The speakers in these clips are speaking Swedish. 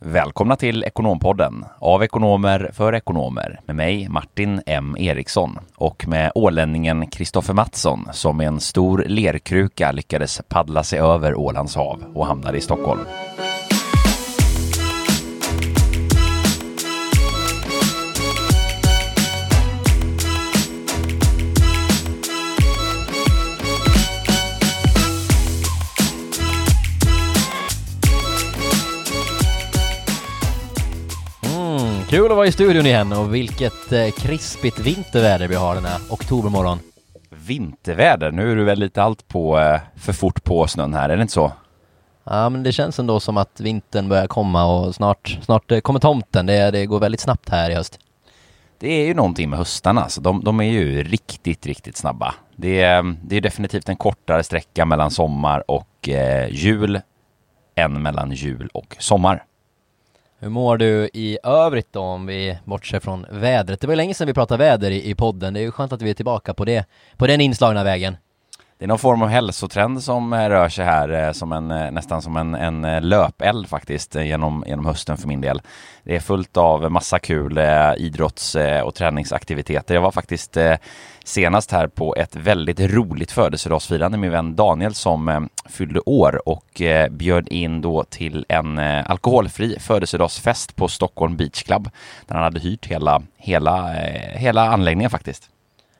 Välkomna till Ekonompodden av ekonomer för ekonomer med mig Martin M Eriksson och med ålänningen Kristoffer Mattsson som med en stor lerkruka lyckades paddla sig över Ålands hav och hamnade i Stockholm. Kul att vara i studion igen och vilket eh, krispigt vinterväder vi har den här oktobermorgon. Vinterväder, nu är du väl lite allt på eh, för fort på snön här, är det inte så? Ja, men det känns ändå som att vintern börjar komma och snart, snart eh, kommer tomten. Det, det går väldigt snabbt här i höst. Det är ju någonting med höstarna, alltså. de, de är ju riktigt, riktigt snabba. Det är, det är definitivt en kortare sträcka mellan sommar och eh, jul än mellan jul och sommar. Hur mår du i övrigt då om vi bortser från vädret? Det var ju länge sedan vi pratade väder i, i podden. Det är ju skönt att vi är tillbaka på det, på den inslagna vägen. Det är någon form av hälsotrend som eh, rör sig här, eh, som en, eh, nästan som en, en löpeld faktiskt, genom, genom hösten för min del. Det är fullt av massa kul idrotts och träningsaktiviteter. Jag var faktiskt senast här på ett väldigt roligt födelsedagsfirande med min vän Daniel som fyllde år och bjöd in då till en alkoholfri födelsedagsfest på Stockholm Beach Club där han hade hyrt hela, hela, hela anläggningen faktiskt.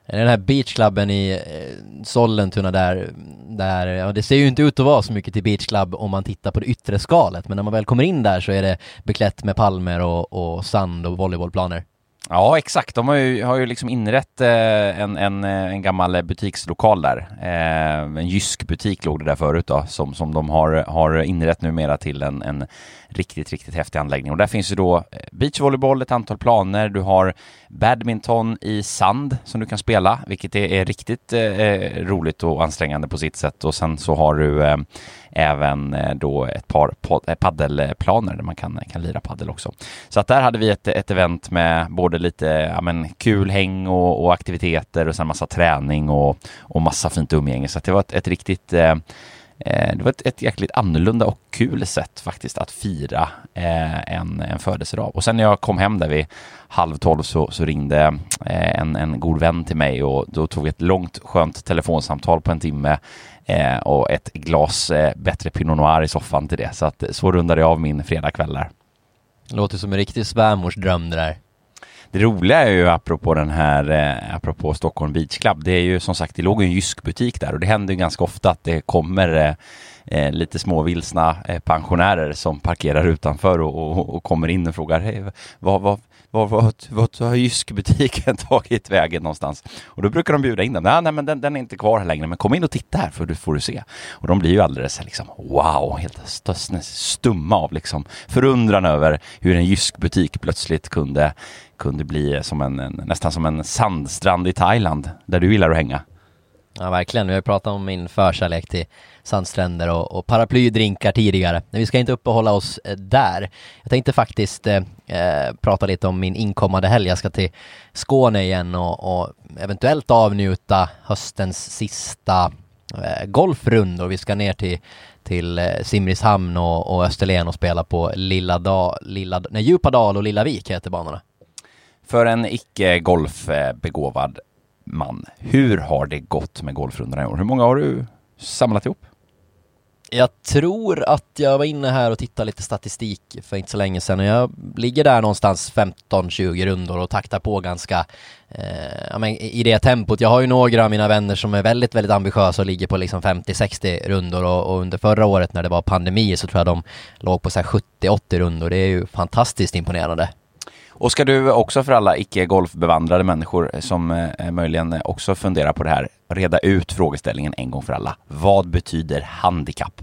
Den här beachklubben i eh, Sollentuna där, där, ja det ser ju inte ut att vara så mycket till beachclub om man tittar på det yttre skalet, men när man väl kommer in där så är det beklätt med palmer och, och sand och volleybollplaner. Ja, exakt. De har ju, har ju liksom inrett eh, en, en, eh, en gammal eh, butikslokal där. Eh, en Jysk butik låg det där förut då, som, som de har, har inrett numera till en, en riktigt, riktigt häftig anläggning. Och där finns ju då eh, beachvolleyboll, ett antal planer. Du har badminton i sand som du kan spela, vilket är, är riktigt eh, roligt och ansträngande på sitt sätt. Och sen så har du eh, även då ett par paddelplaner där man kan, kan lira paddel också. Så att där hade vi ett, ett event med både lite ja, men, kul häng och, och aktiviteter och sen massa träning och, och massa fint umgänge. Så att det var ett, ett riktigt eh, eh, det var ett, ett jäkligt annorlunda och kul sätt faktiskt att fira eh, en, en födelsedag. Och sen när jag kom hem där vid halv tolv så, så ringde eh, en, en god vän till mig och då tog vi ett långt skönt telefonsamtal på en timme eh, och ett glas eh, bättre Pinot Noir i soffan till det. Så att så rundade jag av min fredagkväll där. Låter som en riktig svärmorsdröm det där. Det roliga är ju apropå den här, eh, apropå Stockholm Beach Club, det är ju som sagt, det låg en Jysk butik där och det händer ju ganska ofta att det kommer eh, eh, lite småvilsna eh, pensionärer som parkerar utanför och, och, och kommer in och frågar hey, vad, vad, vad, vad, vad har Jysk-butiken tagit vägen någonstans? Och då brukar de bjuda in dem. Nej, nej men den, den, är inte kvar här längre, men kom in och titta här för du får du se. Och de blir ju alldeles liksom wow, helt stumma av liksom förundran över hur en Jysk-butik plötsligt kunde, kunde bli som en, en, nästan som en sandstrand i Thailand, där du gillar att hänga. Ja, verkligen. Vi har ju pratat om min förkärlek till sandstränder och, och paraplydrinkar tidigare. Men vi ska inte uppehålla oss eh, där. Jag tänkte faktiskt eh, eh, prata lite om min inkommande helg. Jag ska till Skåne igen och, och eventuellt avnjuta höstens sista eh, golfrundor. Vi ska ner till, till eh, Simrishamn och, och Österlen och spela på Lilla Dal, Lilla, nej, Djupadal och Lilla Vik heter banorna. För en icke golfbegåvad man, hur har det gått med golfrundorna i år? Hur många har du samlat ihop? Jag tror att jag var inne här och tittade lite statistik för inte så länge sedan och jag ligger där någonstans 15-20 rundor och taktar på ganska eh, men i det tempot. Jag har ju några av mina vänner som är väldigt, väldigt ambitiösa och ligger på liksom 50-60 rundor och, och, under förra året när det var pandemi så tror jag de låg på 70-80 rundor. Det är ju fantastiskt imponerande. Och ska du också för alla icke-golfbevandrade människor eh, som eh, eh, möjligen också funderar på det här, reda ut frågeställningen en gång för alla. Vad betyder handikapp?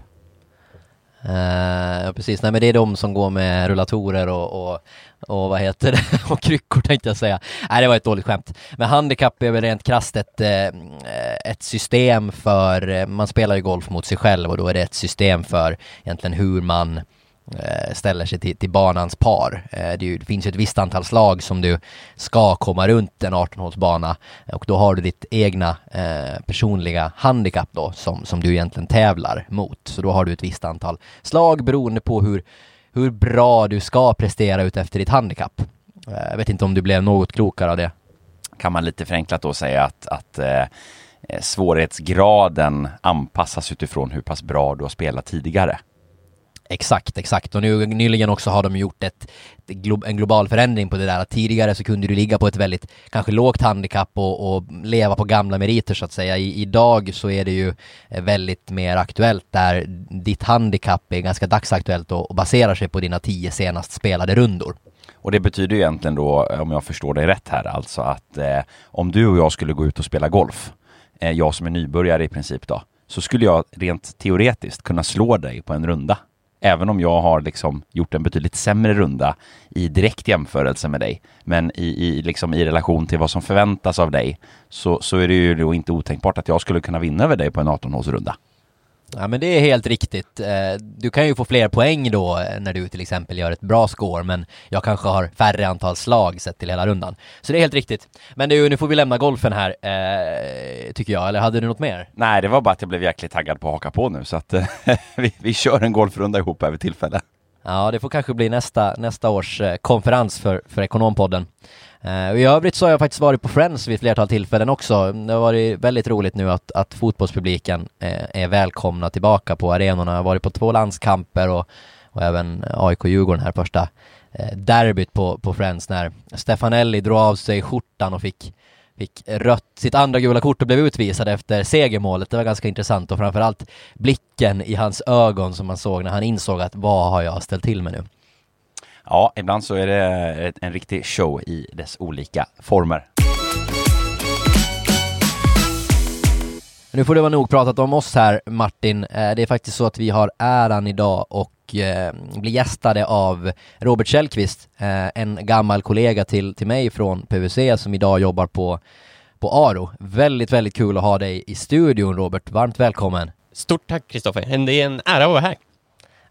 Uh, ja precis, nej men det är de som går med rullatorer och, och, och vad heter det, och kryckor tänkte jag säga. Nej det var ett dåligt skämt. Men handikapp är väl rent krasst ett, ett system för, man spelar ju golf mot sig själv och då är det ett system för egentligen hur man Eh, ställer sig till, till banans par. Eh, det, det, finns ju ett visst antal slag som du ska komma runt en 18-hålsbana och då har du ditt egna eh, personliga handikapp då som, som du egentligen tävlar mot. Så då har du ett visst antal slag beroende på hur hur bra du ska prestera ut efter ditt handikapp. Eh, jag vet inte om du blev något klokare av det. Kan man lite förenklat då säga att, att eh, svårighetsgraden anpassas utifrån hur pass bra du har spelat tidigare? Exakt, exakt. Och nu nyligen också har de gjort ett, en global förändring på det där. Tidigare så kunde du ligga på ett väldigt, kanske lågt handikapp och, och leva på gamla meriter så att säga. I, idag så är det ju väldigt mer aktuellt där ditt handikapp är ganska dagsaktuellt och, och baserar sig på dina tio senast spelade rundor. Och det betyder ju egentligen då, om jag förstår dig rätt här, alltså att eh, om du och jag skulle gå ut och spela golf, eh, jag som är nybörjare i princip då, så skulle jag rent teoretiskt kunna slå dig på en runda Även om jag har liksom gjort en betydligt sämre runda i direkt jämförelse med dig. Men i, i, liksom i relation till vad som förväntas av dig så, så är det ju då inte otänkbart att jag skulle kunna vinna över dig på en 18-hålsrunda. Ja men det är helt riktigt. Eh, du kan ju få fler poäng då eh, när du till exempel gör ett bra score men jag kanske har färre antal slag sett till hela rundan. Så det är helt riktigt. Men du, nu får vi lämna golfen här, eh, tycker jag. Eller hade du något mer? Nej, det var bara att jag blev jäkligt taggad på att haka på nu så att vi, vi kör en golfrunda ihop här vid tillfälle. Ja, det får kanske bli nästa, nästa års konferens för, för Ekonompodden. Uh, I övrigt så har jag faktiskt varit på Friends vid ett flertal tillfällen också. Det har varit väldigt roligt nu att, att fotbollspubliken uh, är välkomna tillbaka på arenorna. Jag har varit på två landskamper och, och även AIK-Djurgården här första uh, derbyt på, på Friends när Stefanelli drog av sig skjortan och fick, fick rött, sitt andra gula kort och blev utvisad efter segermålet. Det var ganska intressant och framförallt blicken i hans ögon som man såg när han insåg att vad har jag ställt till med nu? Ja, ibland så är det en riktig show i dess olika former. Nu får det vara nog pratat om oss här Martin. Eh, det är faktiskt så att vi har äran idag och eh, bli gästade av Robert Källqvist, eh, en gammal kollega till, till mig från PVC som idag jobbar på, på Aro. Väldigt, väldigt kul att ha dig i studion Robert. Varmt välkommen! Stort tack Kristoffer! Det är en ära att vara här.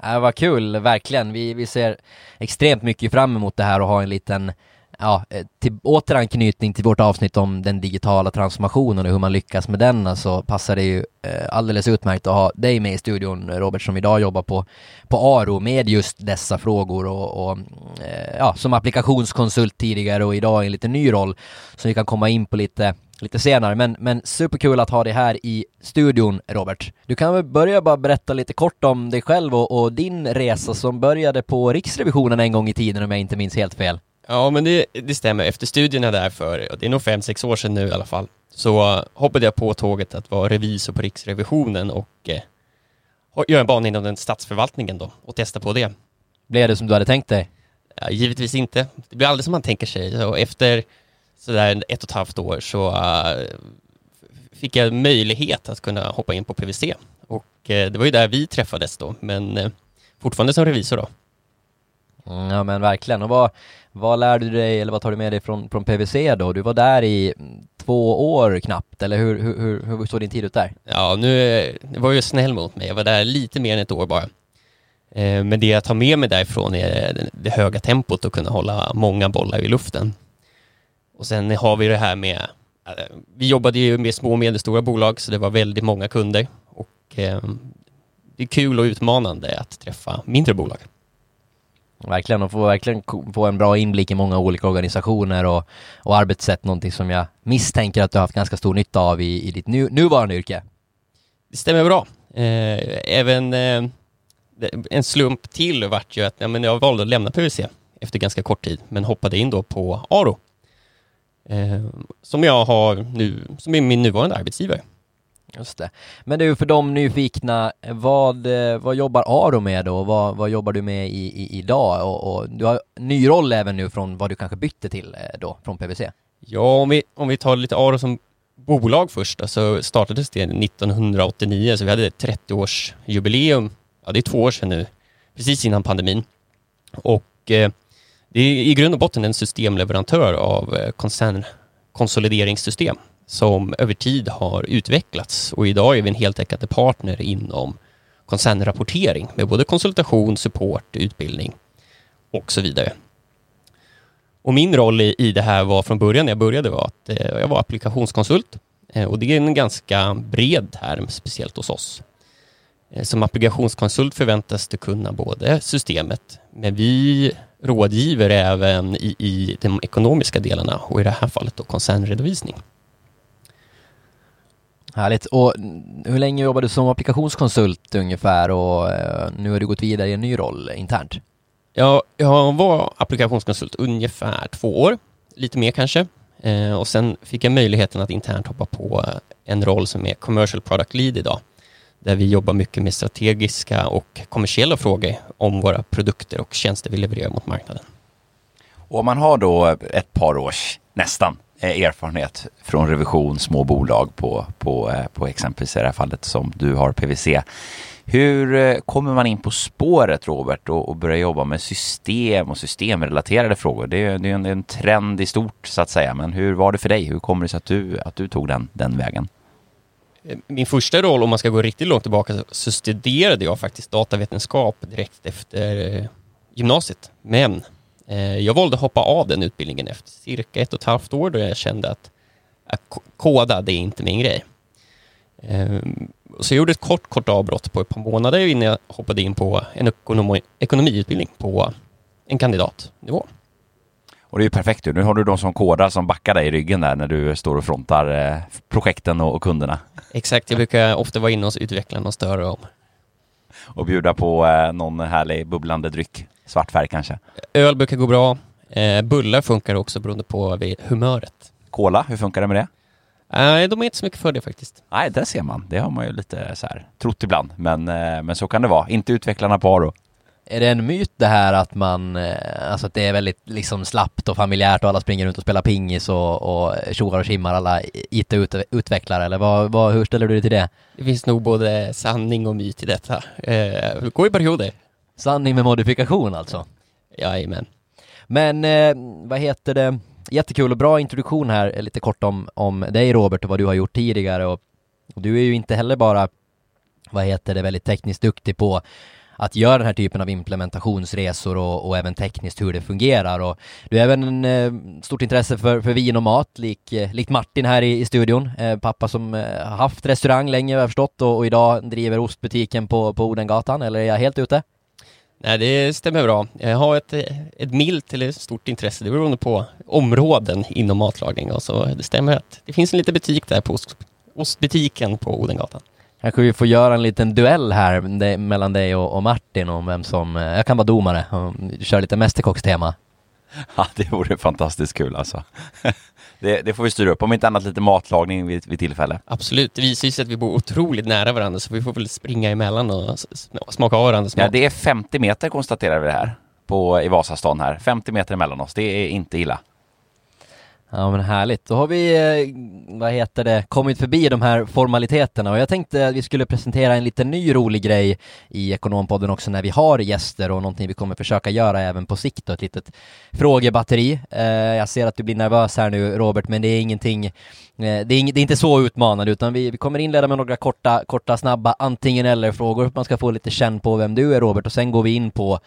Äh, vad kul, verkligen. Vi, vi ser extremt mycket fram emot det här och ha en liten ja, eh, till, återanknytning till vårt avsnitt om den digitala transformationen och hur man lyckas med den, så alltså, passar det ju eh, alldeles utmärkt att ha dig med i studion, Robert, som idag jobbar på, på Aro med just dessa frågor och, och eh, ja, som applikationskonsult tidigare och idag i en lite ny roll, så vi kan komma in på lite lite senare, men, men superkul att ha dig här i studion, Robert. Du kan väl börja bara berätta lite kort om dig själv och, och din resa som började på Riksrevisionen en gång i tiden om jag inte minns helt fel. Ja, men det, det stämmer. Efter studierna där för, det är nog fem, sex år sedan nu i alla fall, så hoppade jag på tåget att vara revisor på Riksrevisionen och eh, göra en bana inom den statsförvaltningen då och testa på det. Blev det som du hade tänkt dig? Ja, givetvis inte. Det blir aldrig som man tänker sig och efter sådär ett och ett halvt år så uh, fick jag möjlighet att kunna hoppa in på PVC. Och uh, det var ju där vi träffades då, men uh, fortfarande som revisor då. Mm, ja men verkligen. Och vad, vad lärde du dig, eller vad tar du med dig från, från PVC då? Du var där i två år knappt, eller hur, hur, hur, hur såg din tid ut där? Ja, nu var ju snäll mot mig. Jag var där lite mer än ett år bara. Men det jag tar med mig därifrån är det höga tempot och kunna hålla många bollar i luften. Och sen har vi det här med, eh, vi jobbade ju med små och medelstora bolag så det var väldigt många kunder och eh, det är kul och utmanande att träffa mindre bolag. Verkligen, och få verkligen få en bra inblick i många olika organisationer och, och arbetssätt, någonting som jag misstänker att du har haft ganska stor nytta av i, i ditt nu, nuvarande yrke. Det stämmer bra. Eh, även eh, en slump till vart ju att ja, men jag valde att lämna PVC efter ganska kort tid, men hoppade in då på Aro eh, som jag har nu, som är min nuvarande arbetsgivare. Just det. Men du, för de nyfikna, vad, eh, vad jobbar Aro med då? Vad, vad jobbar du med i, i, idag? Och, och, du har ny roll även nu från vad du kanske bytte till eh, då, från PVC? Ja, om vi, om vi tar lite Aro som bolag först, så alltså startades det 1989, så vi hade ett 30-årsjubileum, ja det är två år sedan nu, precis innan pandemin. Och eh, det är i grund och botten en systemleverantör av eh, koncernkonsolideringssystem som över tid har utvecklats och idag är vi en heltäckande partner inom koncernrapportering med både konsultation, support, utbildning och så vidare. Och min roll i det här var från början när jag började var att eh, jag var applikationskonsult eh, och det är en ganska bred term, speciellt hos oss. Eh, Som applikationskonsult förväntas du kunna både systemet, men vi rådgiver även i, i de ekonomiska delarna och i det här fallet då koncernredovisning. Härligt. Och hur länge jobbade du som applikationskonsult ungefär och eh, nu har du gått vidare i en ny roll internt? Ja, jag var applikationskonsult ungefär två år, lite mer kanske. Eh, och sen fick jag möjligheten att internt hoppa på en roll som är Commercial Product Lead idag. Där vi jobbar mycket med strategiska och kommersiella frågor om våra produkter och tjänster vi levererar mot marknaden. Och om man har då ett par års, nästan, eh, erfarenhet från revision, små bolag på, på, eh, på exempelvis i det här fallet som du har PVC. Hur eh, kommer man in på spåret Robert och, och börjar jobba med system och systemrelaterade frågor? Det är, det är en, en trend i stort så att säga, men hur var det för dig? Hur kommer det sig att du, att du tog den, den vägen? Min första roll, om man ska gå riktigt långt tillbaka, så studerade jag faktiskt datavetenskap direkt efter eh, gymnasiet. Men eh, jag valde att hoppa av den utbildningen efter cirka ett och ett halvt år då jag kände att att koda, det är inte min grej. Eh, Så jag gjorde ett kort, kort avbrott på ett par månader innan jag hoppade in på en ekonomi, ekonomiutbildning på en kandidatnivå. Och det är ju perfekt. Nu har du de som kodar som backar dig i ryggen där när du står och frontar eh, projekten och, kunderna. Exakt, jag brukar ofta vara inne hos utvecklarna och störa dem. Och bjuda på eh, någon härlig bubblande dryck. Svart färg kanske. Öl brukar gå bra. Eh, bullar funkar också beroende på humöret. Cola, hur funkar det med det? Nej, de är inte så mycket för det faktiskt. Nej, där ser man. Det har man ju lite så här trott ibland. Men, men så kan det vara. Inte utvecklarna på Aro. Är det en myt det här att man, eh, alltså att det är väldigt liksom slappt och familjärt och alla springer runt och spelar pingis och, och tjoar och skimmar alla IT-utvecklare eller vad, vad, hur ställer du dig till det? Det finns nog både sanning och myt i detta. Eh, går i perioder. Sanning med modifikation alltså? Jajamän. Men eh, vad heter det, jättekul och bra introduktion här, eh, lite kort om, om dig Robert och vad du har gjort tidigare och, och du är ju inte heller bara, vad heter det, väldigt tekniskt duktig på att göra den här typen av implementationsresor och, och även tekniskt hur det fungerar och du har även en eh, stort intresse för, för vin och mat lik, eh, likt Martin här i, i studion, eh, pappa som eh, haft restaurang länge har jag förstått och, och idag driver ostbutiken på, på Odengatan, eller är jag helt ute? Nej, det stämmer bra. Jag har ett, eh, ett milt eller stort intresse, det beror på områden inom matlagning och så det stämmer att det finns en liten butik där på ost, ostbutiken på Odengatan. Kanske vi får göra en liten duell här det- mellan dig och, och Martin om vem som, eh, jag kan vara domare och köra lite mästerkockstema. Ja, det vore fantastiskt kul alltså. Det, det får vi styra upp. Om inte annat lite matlagning vid, vid tillfälle. Absolut, det visar ju sig att vi bor otroligt nära varandra så vi får väl springa emellan och smaka av varandras Ja, mat. det är 50 meter konstaterar vi det här. På, I Vasastan här. 50 meter emellan oss. Det är inte illa. Ja men härligt, då har vi, eh, vad heter det, kommit förbi de här formaliteterna och jag tänkte att vi skulle presentera en liten ny rolig grej i Ekonompodden också när vi har gäster och någonting vi kommer försöka göra även på sikt och ett litet frågebatteri. Eh, jag ser att du blir nervös här nu Robert, men det är ingenting, eh, det, är ing, det är inte så utmanande utan vi, vi kommer inleda med några korta, korta snabba antingen eller frågor, att man ska få lite känn på vem du är Robert och sen går vi in på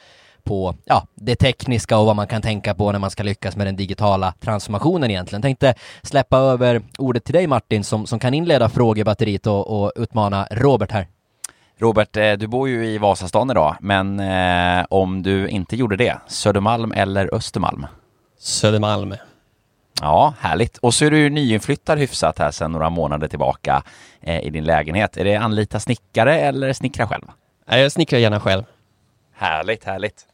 på ja, det tekniska och vad man kan tänka på när man ska lyckas med den digitala transformationen egentligen. Tänkte släppa över ordet till dig Martin som, som kan inleda frågebatteriet och, och utmana Robert här. Robert, eh, du bor ju i Vasastan idag, men eh, om du inte gjorde det, Södermalm eller Östermalm? Södermalm. Ja, härligt. Och så är du ju nyinflyttad hyfsat här sedan några månader tillbaka eh, i din lägenhet. Är det anlita snickare eller snickra själv? Jag snickrar gärna själv. Härligt, härligt.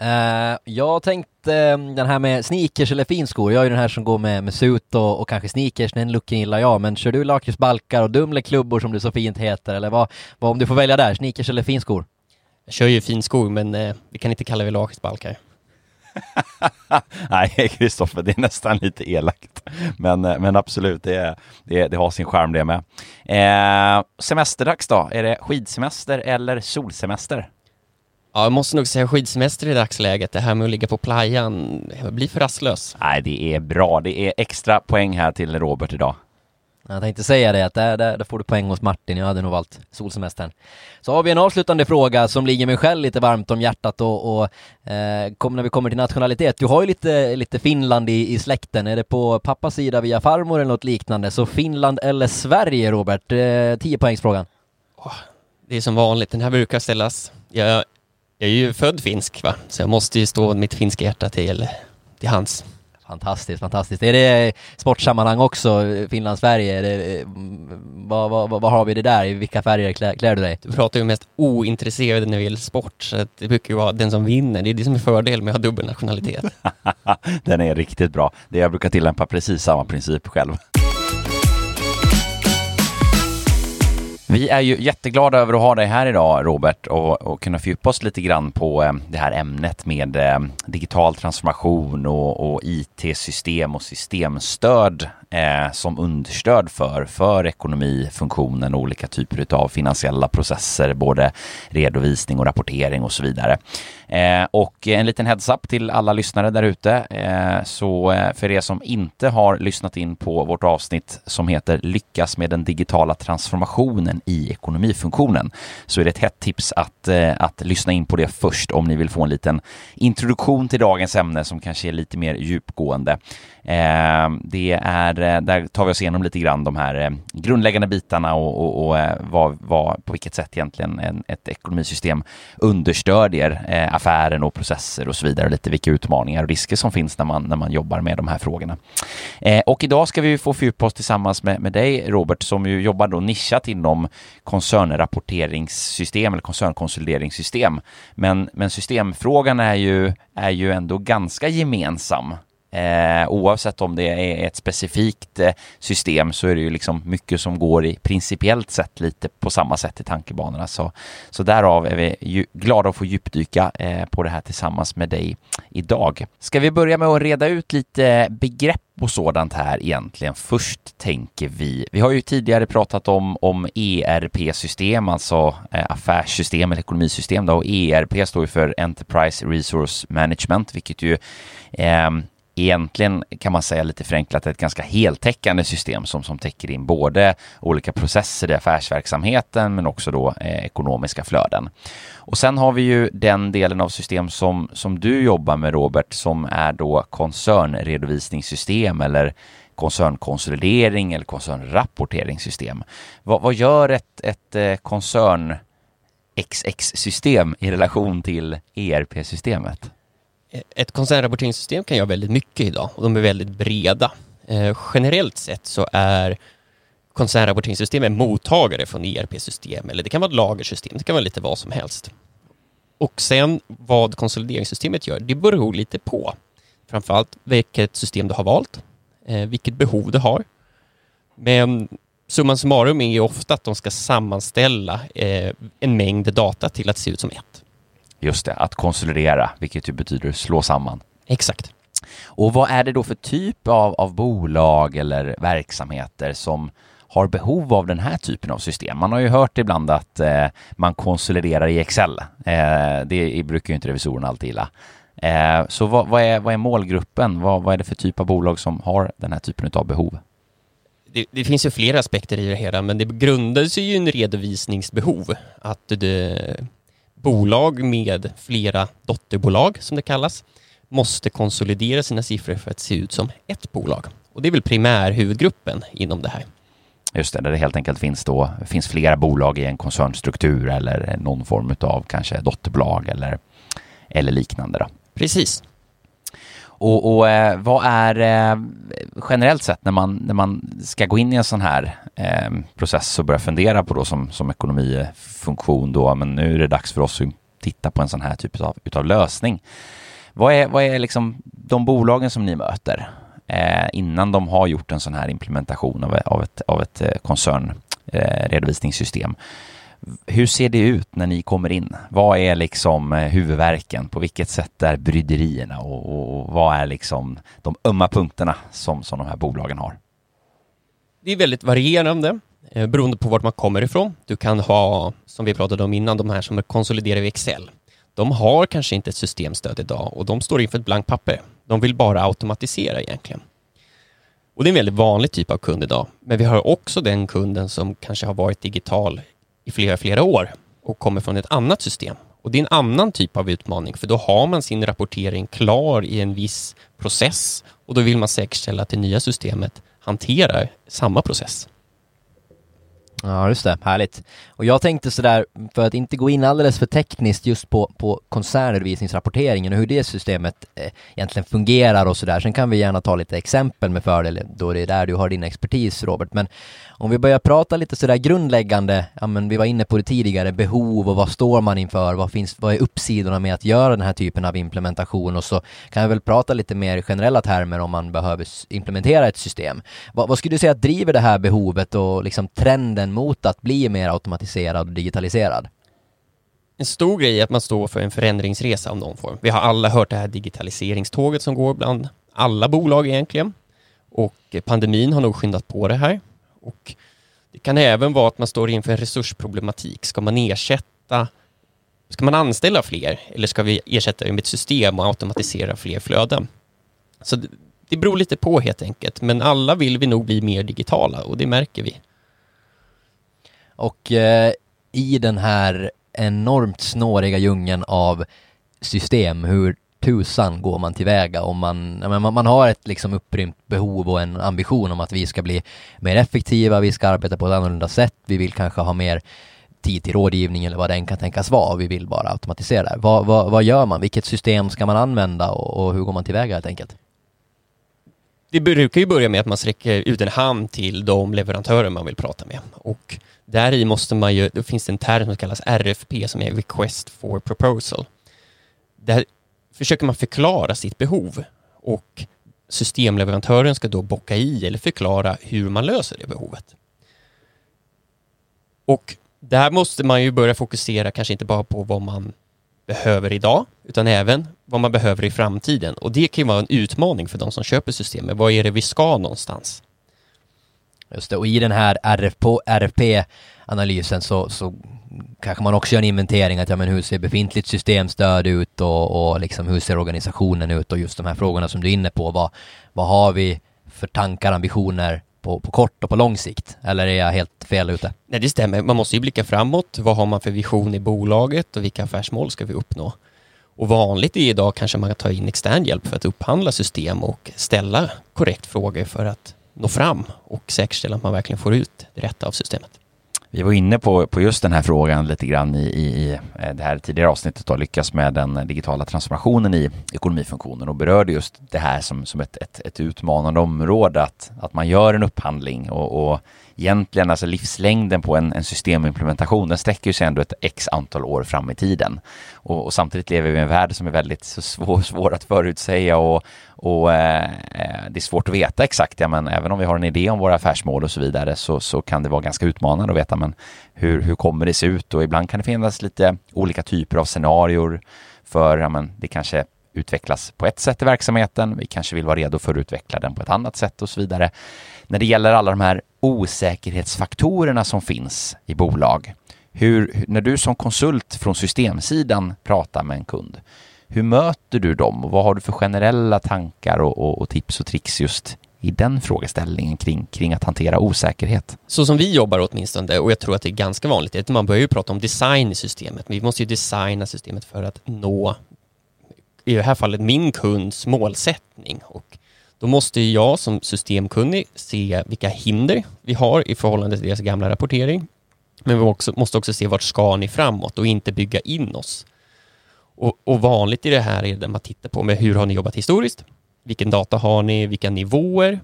Eh, jag tänkte eh, den här med sneakers eller finskor, jag är ju den här som går med, med sut och, och kanske sneakers, den looken gillar jag, men kör du lakritsbalkar och dumleklubbor som det så fint heter, eller vad, vad om du får välja där, sneakers eller finskor? Jag kör ju finskor men eh, vi kan inte kalla det lakritsbalkar. Nej, Kristoffer, det är nästan lite elakt. Men, men absolut, det, det, det har sin charm det med. Eh, semesterdags då? Är det skidsemester eller solsemester? Ja, jag måste nog säga skidsemester i dagsläget. Det här med att ligga på playan jag blir för rastlös. Nej, det är bra. Det är extra poäng här till Robert idag. Jag tänkte säga det, att där, där, där får du poäng hos Martin, jag hade nog valt solsemestern. Så har vi en avslutande fråga som ligger mig själv lite varmt om hjärtat och, och eh, kom, när vi kommer till nationalitet, du har ju lite, lite Finland i, i släkten, är det på pappas sida via farmor eller något liknande? Så Finland eller Sverige Robert? Eh, 10 poängsfrågan. Det är som vanligt, den här brukar ställas. Jag, jag är ju född finsk, va? så jag måste ju stå mitt finska hjärta till, till hands. Fantastiskt, fantastiskt. Är det sportsammanhang också, Finland-Sverige? Vad, vad, vad, har vi det där? I vilka färger klär, klär du dig? Du pratar ju mest ointresserad när det gäller sport, så det brukar ju vara den som vinner. Det är det som är fördel med att ha dubbel nationalitet. Den är riktigt bra. Det jag brukar tillämpa precis samma princip själv. Vi är ju jätteglada över att ha dig här idag Robert och, och kunna fördjupa oss lite grann på eh, det här ämnet med eh, digital transformation och, och IT-system och systemstöd eh, som understöd för, för ekonomi, funktionen och olika typer av finansiella processer, både redovisning och rapportering och så vidare. Eh, och en liten heads-up till alla lyssnare där ute. Eh, så eh, för er som inte har lyssnat in på vårt avsnitt som heter Lyckas med den digitala transformationen i ekonomifunktionen så är det ett hett tips att, eh, att lyssna in på det först om ni vill få en liten introduktion till dagens ämne som kanske är lite mer djupgående. Eh, det är, eh, där tar vi oss igenom lite grann de här eh, grundläggande bitarna och, och, och eh, vad, vad, på vilket sätt egentligen en, ett ekonomisystem understödjer eh, affären och processer och så vidare. Lite vilka utmaningar och risker som finns när man, när man jobbar med de här frågorna. Eh, och idag ska vi få fördjupa oss tillsammans med, med dig Robert som ju jobbar då nischat inom koncernrapporteringssystem eller koncernkonsolideringssystem. Men, men systemfrågan är ju, är ju ändå ganska gemensam Eh, oavsett om det är ett specifikt eh, system så är det ju liksom mycket som går i principiellt sett lite på samma sätt i tankebanorna. Så, så därav är vi ju glada att få djupdyka eh, på det här tillsammans med dig idag. Ska vi börja med att reda ut lite begrepp och sådant här egentligen. Först tänker vi, vi har ju tidigare pratat om, om ERP-system, alltså eh, affärssystem eller ekonomisystem då, och ERP står ju för Enterprise Resource Management, vilket ju eh, egentligen kan man säga lite förenklat ett ganska heltäckande system som, som täcker in både olika processer i affärsverksamheten men också då eh, ekonomiska flöden. Och sen har vi ju den delen av system som, som du jobbar med Robert som är då koncernredovisningssystem eller koncernkonsolidering eller koncernrapporteringssystem. Vad, vad gör ett, ett eh, koncern XX-system i relation till ERP-systemet? Eh, ett koncernrapporteringssystem kan göra väldigt mycket idag och de är väldigt breda. Eh, generellt sett så är koncernrapporteringssystem en mottagare från ERP-system eller det kan vara ett lagersystem, det kan vara lite vad som helst. Och sen vad konsolideringssystemet gör, det beror lite på. Framförallt vilket system du har valt, eh, vilket behov du har. Men summan summarum är ju ofta att de ska sammanställa eh, en mängd data till att se ut som ett. Just det, att konsolidera, vilket ju betyder slå samman. Exakt. Och vad är det då för typ av, av bolag eller verksamheter som har behov av den här typen av system. Man har ju hört ibland att eh, man konsoliderar i Excel. Eh, det brukar ju inte revisorerna alltid gilla. Eh, så vad, vad, är, vad är målgruppen? Vad, vad är det för typ av bolag som har den här typen av behov? Det, det, finns ju flera aspekter i det hela, men det grundar sig ju en redovisningsbehov. Att det, bolag med flera dotterbolag, som det kallas, måste konsolidera sina siffror för att se ut som ett bolag. Och det är väl primärhuvudgruppen inom det här. Just det, där det helt enkelt finns, då, finns flera bolag i en koncernstruktur eller någon form av kanske dotterbolag eller, eller liknande. Då. Precis. Och, och eh, vad är eh, generellt sett när man, när man ska gå in i en sån här eh, process och börja fundera på då som, som ekonomifunktion då, men nu är det dags för oss att titta på en sån här typ av utav lösning. Vad är, vad är liksom de bolagen som ni möter eh, innan de har gjort en sån här implementation av, av ett, av ett eh, koncernredovisningssystem? Hur ser det ut när ni kommer in? Vad är liksom eh, huvudverken? På vilket sätt är bryderierna och, och vad är liksom de ömma punkterna som, som de här bolagen har? Det är väldigt varierande eh, beroende på vart man kommer ifrån. Du kan ha, som vi pratade om innan, de här som är konsoliderade i Excel. De har kanske inte ett systemstöd idag och de står inför ett blankt papper. De vill bara automatisera egentligen. Och det är en väldigt vanlig typ av kund idag. Men vi har också den kunden som kanske har varit digital i flera, flera år och kommer från ett annat system. Och det är en annan typ av utmaning, för då har man sin rapportering klar i en viss process och då vill man säkerställa att det nya systemet hanterar samma process. Ja, just det. Härligt. Och jag tänkte sådär, för att inte gå in alldeles för tekniskt just på, på koncernredovisningsrapporteringen och hur det systemet eh, egentligen fungerar och sådär. Sen kan vi gärna ta lite exempel med fördel, då det är där du har din expertis Robert. Men om vi börjar prata lite sådär grundläggande, ja men vi var inne på det tidigare, behov och vad står man inför, vad finns, vad är uppsidorna med att göra den här typen av implementation och så kan vi väl prata lite mer generella termer om man behöver implementera ett system. Vad, vad skulle du säga driver det här behovet och liksom trenden mot att bli mer automatiserad och digitaliserad? En stor grej är att man står för en förändringsresa av någon form. Vi har alla hört det här digitaliseringståget som går bland alla bolag egentligen. Och eh, pandemin har nog skyndat på det här. Och det kan även vara att man står inför en resursproblematik. Ska man ersätta Ska man anställa fler eller ska vi ersätta det med ett system och automatisera fler flöden? Så det, det beror lite på helt enkelt, men alla vill vi nog bli mer digitala och det märker vi. Och eh, i den här enormt snåriga djungeln av system, hur tusan går man tillväga om man, man, man har ett liksom upprymt behov och en ambition om att vi ska bli mer effektiva, vi ska arbeta på ett annorlunda sätt, vi vill kanske ha mer tid till rådgivning eller vad den kan tänkas vara, vi vill bara automatisera det. Vad, vad, vad gör man? Vilket system ska man använda och, och hur går man tillväga helt enkelt? Det brukar ju börja med att man sträcker ut en hand till de leverantörer man vill prata med och där i måste man ju, då finns det en term som kallas RFP som är Request for Proposal. Där försöker man förklara sitt behov och systemleverantören ska då bocka i eller förklara hur man löser det behovet. Och där måste man ju börja fokusera kanske inte bara på vad man behöver idag, utan även vad man behöver i framtiden. Och det kan ju vara en utmaning för de som köper systemet. Vad är det vi ska någonstans? Just det, och i den här RFP-analysen så, så kanske man också gör en inventering att ja men hur ser befintligt systemstöd ut och, och liksom hur ser organisationen ut och just de här frågorna som du är inne på. Vad, vad har vi för tankar, ambitioner på, på kort och på lång sikt? Eller är jag helt fel ute? Nej, det stämmer. Man måste ju blicka framåt. Vad har man för vision i bolaget och vilka affärsmål ska vi uppnå? Och vanligt är idag kanske man kan ta in extern hjälp för att upphandla system och ställa korrekt frågor för att nå fram och säkerställa att man verkligen får ut det rätta av systemet. Vi var inne på, på just den här frågan lite grann i, i, i eh, det här tidigare avsnittet och lyckas med den digitala transformationen i ekonomifunktionen och berörde just det här som, som ett, ett, ett utmanande område att, att man gör en upphandling och, och egentligen alltså livslängden på en, en systemimplementation den sträcker sig ändå ett x antal år fram i tiden. Och, och samtidigt lever vi i en värld som är väldigt svår, svår att förutsäga och, och eh, eh, det är svårt att veta exakt, ja, men även om vi har en idé om våra affärsmål och så vidare så, så kan det vara ganska utmanande att veta men hur, hur kommer det se ut och ibland kan det finnas lite olika typer av scenarier för, ja, men det kanske utvecklas på ett sätt i verksamheten, vi kanske vill vara redo för att utveckla den på ett annat sätt och så vidare. När det gäller alla de här osäkerhetsfaktorerna som finns i bolag, hur, när du som konsult från systemsidan pratar med en kund, hur möter du dem och vad har du för generella tankar och, och, och tips och tricks just i den frågeställningen kring, kring att hantera osäkerhet? Så som vi jobbar åtminstone, och jag tror att det är ganska vanligt, är att man börjar ju prata om design i systemet. Vi måste ju designa systemet för att nå, i det här fallet, min kunds målsättning. Och då måste jag som systemkunnig se vilka hinder vi har i förhållande till deras gamla rapportering. Men vi också, måste också se vart ska ni framåt och inte bygga in oss och, och, vanligt i det här är det man tittar på med hur har ni jobbat historiskt? Vilken data har ni? Vilka nivåer?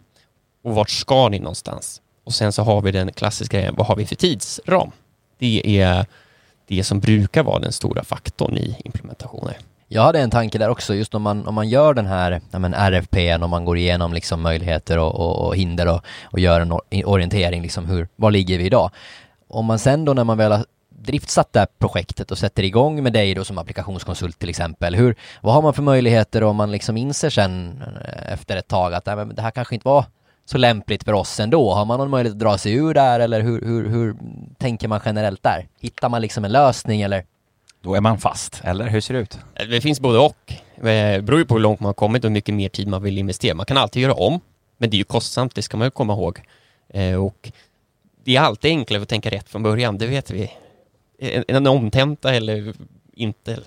Och vart ska ni någonstans? Och sen så har vi den klassiska grejen, vad har vi för tidsram? Det är det som brukar vara den stora faktorn i implementationer. Jag hade en tanke där också, just om man, om man gör den här ja men RFP, om man går igenom liksom möjligheter och, och, och hinder och, och gör en orientering, liksom hur, var ligger vi idag? Om man sen då när man väl har driftsatt det här projektet och sätter igång med dig då som applikationskonsult till exempel. Hur, vad har man för möjligheter om man liksom inser sen eh, efter ett tag att nej, det här kanske inte var så lämpligt för oss ändå? Har man någon möjlighet att dra sig ur där eller hur, hur, hur tänker man generellt där? Hittar man liksom en lösning eller? Då är man fast, eller hur ser det ut? Eh, det finns både och. Eh, det beror ju på hur långt man har kommit och hur mycket mer tid man vill investera. Man kan alltid göra om, men det är ju kostsamt, det ska man ju komma ihåg. Eh, och det är alltid enklare att tänka rätt från början, det vet vi en, en omtenta eller inte.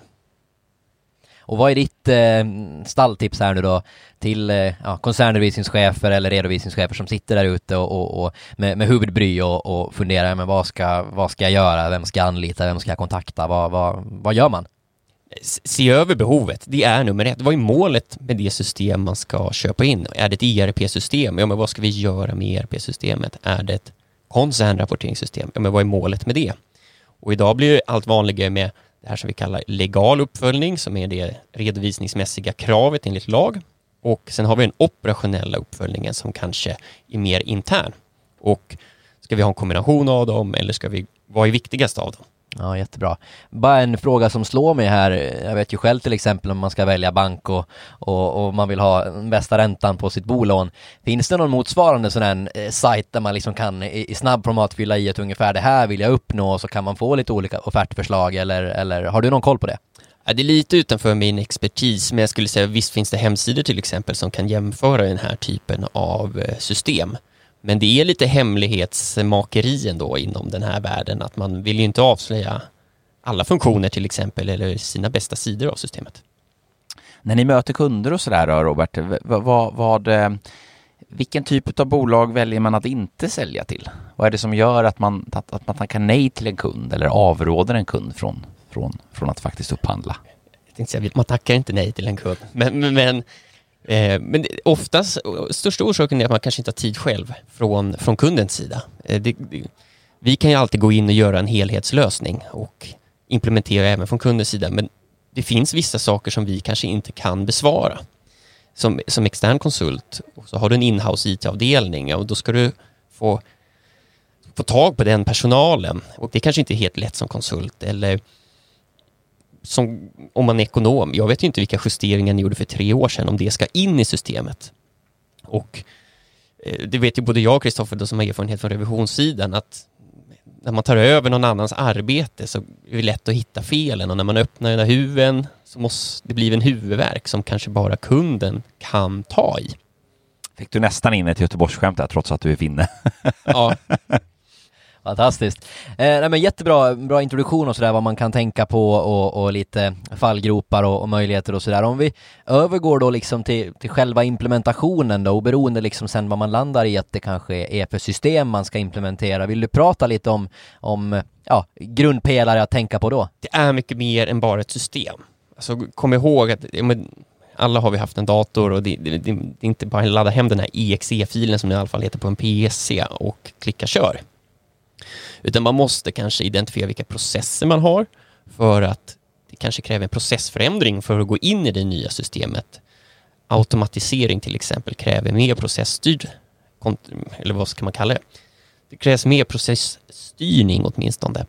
Och vad är ditt eh, stalltips här nu då till eh, ja, koncernredovisningschefer eller redovisningschefer som sitter där ute och, och, och med, med huvudbry och, och funderar, men vad ska, vad ska jag göra, vem ska jag anlita, vem ska jag kontakta, vad, vad, vad gör man? Se över behovet, det är nummer ett. Vad är målet med det system man ska köpa in? Är det ett ERP-system? Ja, men vad ska vi göra med ERP-systemet? Är det ett koncernrapporteringssystem? Ja, men vad är målet med det? Och idag blir det allt vanligare med det här som vi kallar legal uppföljning, som är det redovisningsmässiga kravet enligt lag. Och sen har vi den operationella uppföljningen som kanske är mer intern. Och ska vi ha en kombination av dem eller ska vi, vad är viktigast av dem? Ja, jättebra. Bara en fråga som slår mig här. Jag vet ju själv till exempel om man ska välja bank och, och, och man vill ha bästa räntan på sitt bolån. Finns det någon motsvarande sån här eh, sajt där man liksom kan i, i snabb format fylla i ett ungefär det här vill jag uppnå och så kan man få lite olika offertförslag eller, eller har du någon koll på det? Ja, det är lite utanför min expertis, men jag skulle säga visst finns det hemsidor till exempel som kan jämföra den här typen av eh, system. Men det är lite hemlighetsmakeri ändå inom den här världen, att man vill ju inte avslöja alla funktioner till exempel, eller sina bästa sidor av systemet. När ni möter kunder och sådär då, Robert, vad, vad, eh, vilken typ av bolag väljer man att inte sälja till? Vad är det som gör att man, att, att man tackar nej till en kund eller avråder en kund från, från, från att faktiskt upphandla? Jag tänkte säga, man tackar inte nej till en kund, men, men Eh, men oftast, största orsaken är att man kanske inte har tid själv från, från kundens sida. Eh, det, det, vi kan ju alltid gå in och göra en helhetslösning och implementera även från kundens sida, men det finns vissa saker som vi kanske inte kan besvara. Som, som extern konsult, och så har du en inhouse IT-avdelning och då ska du få, få tag på den personalen och det kanske inte är helt lätt som konsult eller som, om man är ekonom, jag vet ju inte vilka justeringar ni gjorde för tre år sedan, om det ska in i systemet. Och eh, det vet ju både jag och Kristoffer som har erfarenhet från revisionssidan att när man tar över någon annans arbete så är det lätt att hitta felen och när man öppnar den här huven så måste det bli en huvudvärk som kanske bara kunden kan ta i. Fick du nästan in ett Göteborgsskämt där trots att du är finne? Ja, Fantastiskt. Eh, nej, men jättebra bra introduktion och sådär vad man kan tänka på och, och lite fallgropar och, och möjligheter och sådär. Om vi övergår då liksom till, till själva implementationen då, oberoende liksom sen vad man landar i att det kanske är för system man ska implementera. Vill du prata lite om, om ja, grundpelare att tänka på då? Det är mycket mer än bara ett system. Alltså, kom ihåg att men, alla har vi haft en dator och det, det, det, är inte bara att ladda hem den här exe-filen som det i alla fall heter på en PC och klicka kör. Utan man måste kanske identifiera vilka processer man har för att det kanske kräver en processförändring för att gå in i det nya systemet. Automatisering till exempel kräver mer processstyrd, eller vad ska man kalla det? Det krävs mer processstyrning åtminstone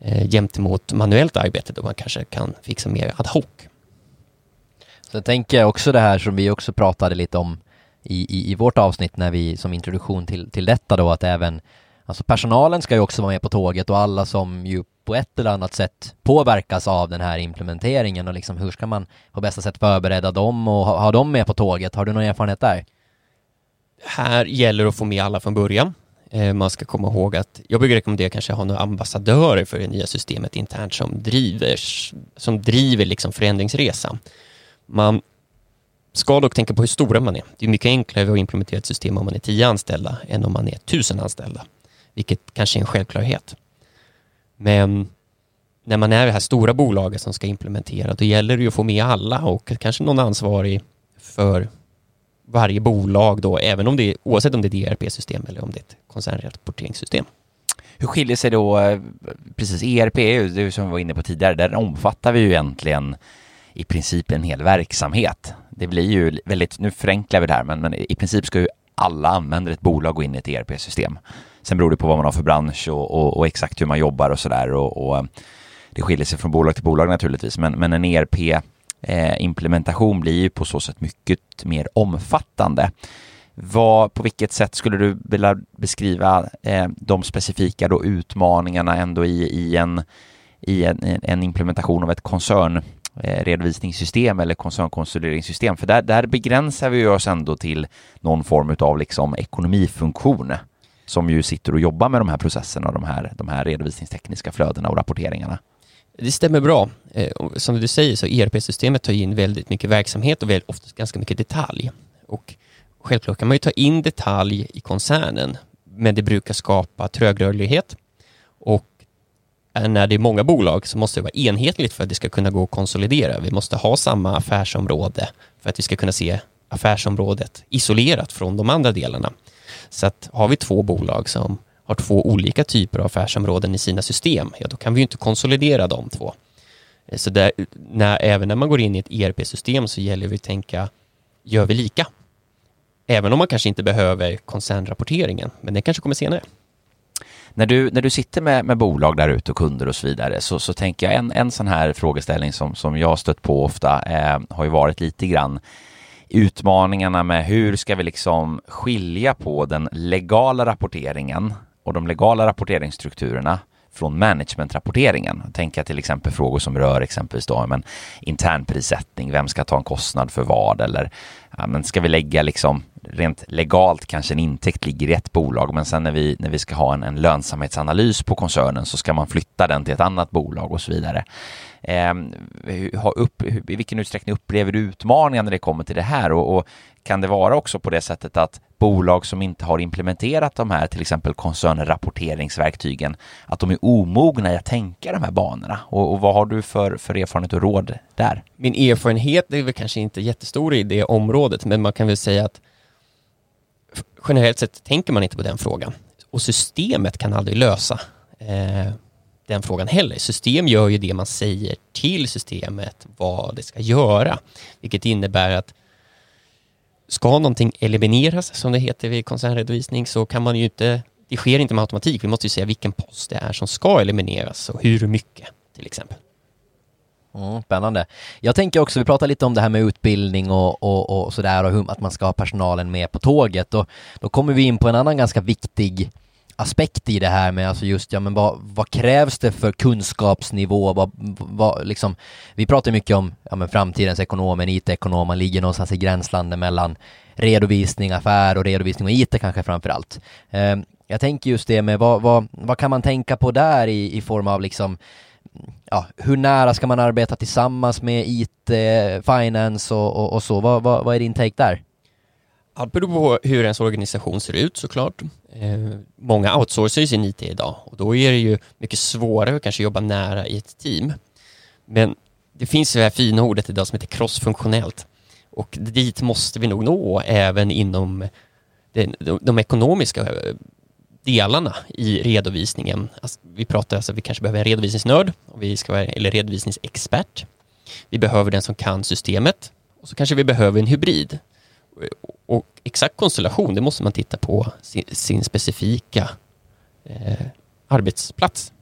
eh, gentemot manuellt arbete då man kanske kan fixa mer ad hoc. Sen tänker jag också det här som vi också pratade lite om i, i, i vårt avsnitt när vi som introduktion till, till detta då att även Alltså personalen ska ju också vara med på tåget och alla som ju på ett eller annat sätt påverkas av den här implementeringen och liksom hur ska man på bästa sätt förbereda dem och ha, ha dem med på tåget? Har du någon erfarenhet där? Här gäller det att få med alla från början. Eh, man ska komma ihåg att jag brukar rekommendera kanske att ha några ambassadörer för det nya systemet internt som driver, som driver liksom förändringsresan. Man ska dock tänka på hur stora man är. Det är mycket enklare att implementera ett system om man är tio anställda än om man är tusen anställda vilket kanske är en självklarhet. Men när man är det här stora bolaget som ska implementera, då gäller det ju att få med alla och kanske någon ansvarig för varje bolag då, även om det är, oavsett om det är ett ERP-system eller om det är ett koncernrapporteringssystem. Hur skiljer sig då, eh, precis ERP, det som vi var inne på tidigare, där omfattar vi ju egentligen i princip en hel verksamhet. Det blir ju väldigt, nu förenklar vi det här, men, men i princip ska ju alla användare ett bolag gå in i ett ERP-system. Sen beror det på vad man har för bransch och, och, och exakt hur man jobbar och sådär. Och, och, eh, det skiljer sig från bolag till bolag naturligtvis, men, men en ERP-implementation eh, blir ju på så sätt mycket mer omfattande. Vad, på vilket sätt skulle du vilja beskriva eh, de specifika då utmaningarna ändå i, i, en, i en, en implementation av ett koncernredovisningssystem eh, eller koncernkonsolideringssystem? För där, där begränsar vi oss ändå till någon form av liksom ekonomifunktion som ju sitter och jobbar med de här processerna och de här, de här redovisningstekniska flödena och rapporteringarna. Det stämmer bra. Eh, som du säger så ERP-systemet tar in väldigt mycket verksamhet och oftast ganska mycket detalj. Och självklart kan man ju ta in detalj i koncernen, men det brukar skapa trögrörlighet. Och när det är många bolag så måste det vara enhetligt för att det ska kunna gå att konsolidera. Vi måste ha samma affärsområde för att vi ska kunna se affärsområdet isolerat från de andra delarna. Så att har vi två bolag som har två olika typer av affärsområden i sina system, ja då kan vi ju inte konsolidera de två. Eh, så där, när, även när man går in i ett ERP-system så gäller det att tänka, gör vi lika? Även om man kanske inte behöver koncernrapporteringen, men det kanske kommer senare. När du, när du sitter med, med bolag där ute och kunder och så vidare så, så tänker jag en, en sån här frågeställning som, som jag stött på ofta eh, har ju varit lite grann utmaningarna med hur ska vi liksom skilja på den legala rapporteringen och de legala rapporteringsstrukturerna från managementrapporteringen. Tänka till exempel frågor som rör exempelvis då, men internprissättning, vem ska ta en kostnad för vad eller ja, men ska vi lägga liksom rent legalt kanske en intäkt ligger i ett bolag men sen när vi, när vi ska ha en, en lönsamhetsanalys på koncernen så ska man flytta den till ett annat bolag och så vidare. Eh, upp, I vilken utsträckning upplever du utmaningar när det kommer till det här och, och kan det vara också på det sättet att bolag som inte har implementerat de här till exempel koncernrapporteringsverktygen att de är omogna i att tänka de här banorna och, och, vad har du för, för erfarenhet och råd där? Min erfarenhet är väl kanske inte jättestor i det området men man kan väl säga att generellt sett tänker man inte på den frågan och systemet kan aldrig lösa eh, den frågan heller. System gör ju det man säger till systemet vad det ska göra, vilket innebär att ska någonting elimineras, som det heter vid koncernredovisning, så kan man ju inte, det sker inte med automatik. Vi måste ju säga vilken post det är som ska elimineras och hur mycket, till exempel. Mm, spännande. Jag tänker också, vi pratar lite om det här med utbildning och, och, och sådär och hur, att man ska ha personalen med på tåget och då kommer vi in på en annan ganska viktig aspekt i det här med alltså just, ja men vad, vad krävs det för kunskapsnivå, vad, vad liksom, vi pratar mycket om, ja men framtidens ekonomer, en IT-ekonom, man ligger någonstans i gränslandet mellan redovisning, affär och redovisning och IT kanske framför allt. Eh, jag tänker just det med vad, vad, vad kan man tänka på där i, i form av liksom ja, hur nära ska man arbeta tillsammans med IT, finance och, och, och så? Vad, vad, vad är din take där? Allt beror på hur ens organisation ser ut såklart. Eh, många outsourcar ju sin IT idag och då är det ju mycket svårare att kanske jobba nära i ett team. Men det finns det här fina ordet idag som heter crossfunktionellt och dit måste vi nog nå även inom de, de, de ekonomiska eh, delarna i redovisningen. Alltså, vi pratar alltså, vi kanske behöver en redovisningsnörd, och vi ska vara, eller redovisningsexpert. Vi behöver den som kan systemet och så kanske vi behöver en hybrid och exakt konstellation, det måste man titta på sin, sin specifika eh, arbetsplats.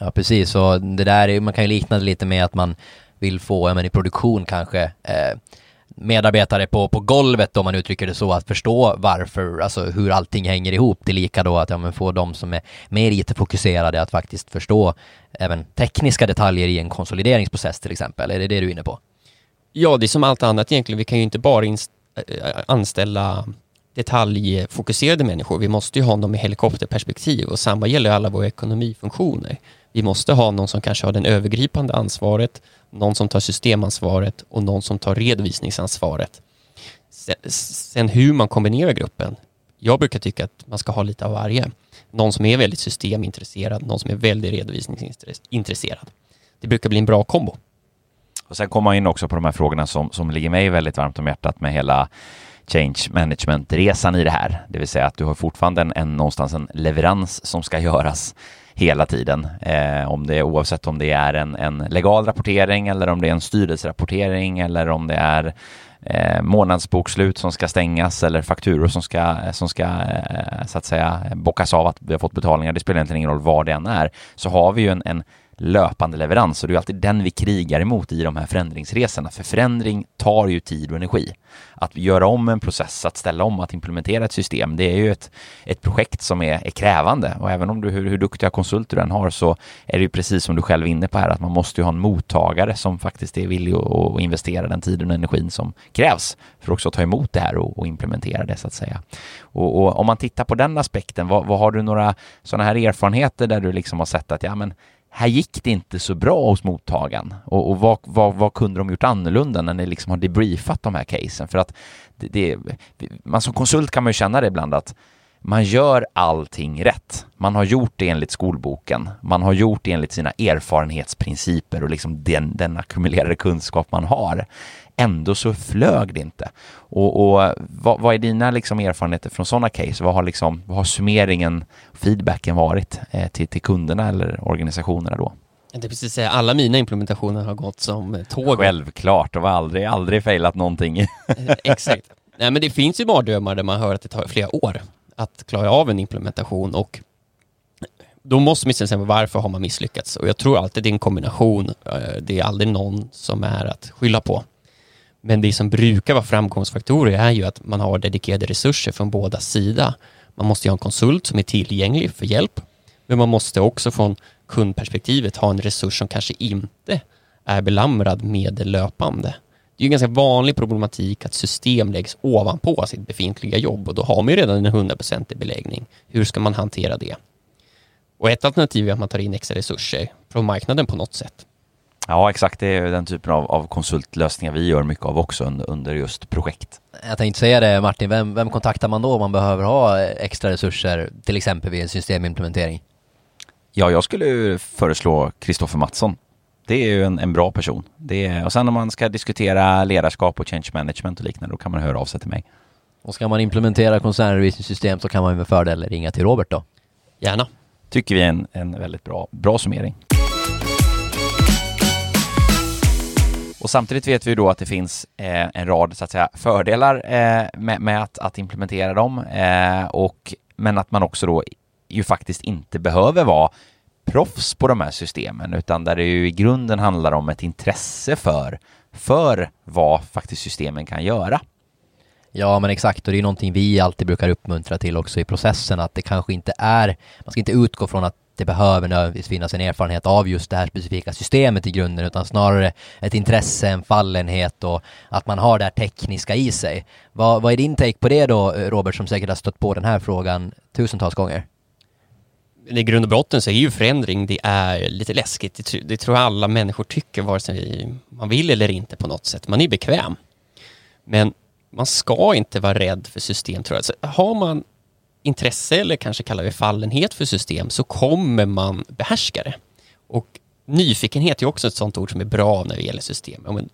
Ja, precis. Och det där, man kan ju likna det lite med att man vill få, men i produktion kanske, eh, medarbetare på, på golvet om man uttrycker det så, att förstå varför, alltså hur allting hänger ihop. Det är lika då att ja, men få de som är mer IT-fokuserade att faktiskt förstå även tekniska detaljer i en konsolideringsprocess till exempel. Är det det du är inne på? Ja, det är som allt annat egentligen. Vi kan ju inte bara eh, anställa detaljfokuserade människor. Vi måste ju ha dem i helikopterperspektiv och samma gäller alla våra ekonomifunktioner. Vi måste ha någon som kanske har det övergripande ansvaret, någon som tar systemansvaret och någon som tar redovisningsansvaret. Sen hur man kombinerar gruppen. Jag brukar tycka att man ska ha lite av varje. Någon som är väldigt systemintresserad, någon som är väldigt redovisningsintresserad. Det brukar bli en bra kombo. Och sen kommer man in också på de här frågorna som, som ligger mig väldigt varmt om hjärtat med hela change management-resan i det här. Det vill säga att du har fortfarande en, en någonstans en leverans som ska göras hela tiden. Eh, om det, oavsett om det är en, en legal rapportering eller om det är en styrelserapportering eller om det är eh, månadsbokslut som ska stängas eller fakturor som ska, som ska eh, så att säga bockas av att vi har fått betalningar. Det spelar egentligen ingen roll vad det än är. Så har vi ju en, en löpande leverans och det är alltid den vi krigar emot i de här förändringsresorna. För förändring tar ju tid och energi. Att göra om en process, att ställa om, att implementera ett system, det är ju ett, ett projekt som är, är krävande och även om du, hur, hur duktiga konsulter du än har så är det ju precis som du själv är inne på här att man måste ju ha en mottagare som faktiskt är villig att, att investera den tiden och energin som krävs för också att ta emot det här och, och implementera det så att säga. Och, och, om man tittar på den aspekten, vad, vad har du några sådana här erfarenheter där du liksom har sett att ja men här gick det inte så bra hos mottagaren och, och vad, vad, vad, kunde de gjort annorlunda när ni liksom har debriefat de här casen? För att det, det, man som konsult kan man ju känna det ibland att man gör allting rätt. Man har gjort det enligt skolboken. Man har gjort det enligt sina erfarenhetsprinciper och liksom den, den ackumulerade kunskap man har. Ändå så flög det inte. Och, och vad, vad, är dina liksom erfarenheter från sådana case? Vad har, liksom, vad har summeringen, feedbacken varit eh, till, till kunderna eller organisationerna då? Det är precis säga, alla mina implementationer har gått som tåg. Självklart, de har aldrig, aldrig failat någonting. Eh, exakt. Nej men det finns ju mardrömmar där man hör att det tar flera år att klara av en implementation och då måste man säga varför har man misslyckats? Och jag tror alltid det är en kombination. Eh, det är aldrig någon som är att skylla på. Men det som brukar vara framgångsfaktorer är ju att man har dedikerade resurser från båda sidor. Man måste ha en konsult som är tillgänglig för hjälp, men man måste också från kundperspektivet ha en resurs som kanske inte är belamrad med det löpande. Det är ju en ganska vanlig problematik att system läggs ovanpå sitt befintliga jobb och då har man ju redan en 100% beläggning. Hur ska man hantera det? Och ett alternativ är att man tar in extra resurser från marknaden på något sätt. Ja, exakt. Det är den typen av, av konsultlösningar vi gör mycket av också under, under just projekt. Jag tänkte säga det Martin, vem, vem kontaktar man då om man behöver ha extra resurser, till exempel vid en systemimplementering? Ja, jag skulle föreslå Kristoffer Mattsson. Det är ju en, en bra person. Det är, och sen om man ska diskutera ledarskap och change management och liknande, då kan man höra av sig till mig. Och ska man implementera koncernredovisningssystem så kan man med fördel ringa till Robert då? Gärna. Tycker vi är en, en väldigt bra, bra summering. Och samtidigt vet vi då att det finns eh, en rad så att säga, fördelar eh, med, med att, att, implementera dem, eh, och, men att man också då ju faktiskt inte behöver vara proffs på de här systemen, utan där det ju i grunden handlar om ett intresse för, för vad faktiskt systemen kan göra. Ja men exakt och det är någonting vi alltid brukar uppmuntra till också i processen att det kanske inte är, man ska inte utgå från att det behöver nödvändigtvis finnas en erfarenhet av just det här specifika systemet i grunden utan snarare ett intresse, en fallenhet och att man har det här tekniska i sig. Vad, vad är din take på det då Robert som säkert har stött på den här frågan tusentals gånger? I grund och botten så är ju förändring, det är lite läskigt. Det, det tror jag alla människor tycker vare sig man vill eller inte på något sätt. Man är bekväm. Men man ska inte vara rädd för system tror jag. Så har man intresse eller kanske kallar vi fallenhet för system så kommer man behärska det. Och nyfikenhet är också ett sånt ord som är bra när det gäller system. Men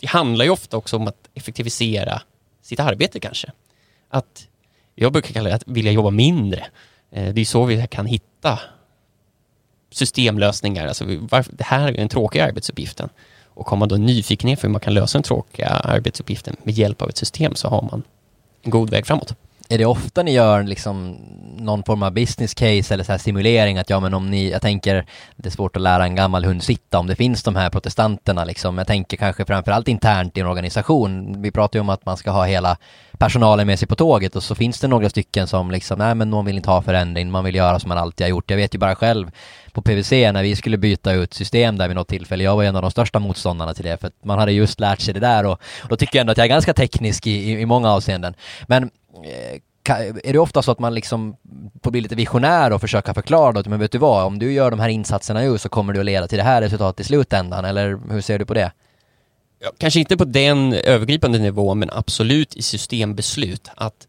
det handlar ju ofta också om att effektivisera sitt arbete kanske. Att jag brukar kalla det att vilja jobba mindre. Eh, det är så vi kan hitta systemlösningar. Alltså, det här är den tråkiga arbetsuppgiften. Och har man då nyfikenhet för hur man kan lösa den tråkiga arbetsuppgiften med hjälp av ett system så har man en god väg framåt. Är det ofta ni gör liksom någon form av business case eller så här simulering att ja men om ni, jag tänker det är svårt att lära en gammal hund sitta om det finns de här protestanterna liksom. Jag tänker kanske framförallt internt i en organisation. Vi pratar ju om att man ska ha hela personalen med sig på tåget och så finns det några stycken som liksom, nej men någon vill inte ha förändring, man vill göra som man alltid har gjort. Jag vet ju bara själv på PVC när vi skulle byta ut system där vid något tillfälle, jag var en av de största motståndarna till det för att man hade just lärt sig det där och, och då tycker jag ändå att jag är ganska teknisk i, i, i många avseenden. Men Eh, är det ofta så att man liksom får bli lite visionär och försöka förklara då, men vet du vad, om du gör de här insatserna nu så kommer det att leda till det här resultatet i slutändan, eller hur ser du på det? Ja, kanske inte på den övergripande nivån, men absolut i systembeslut. Att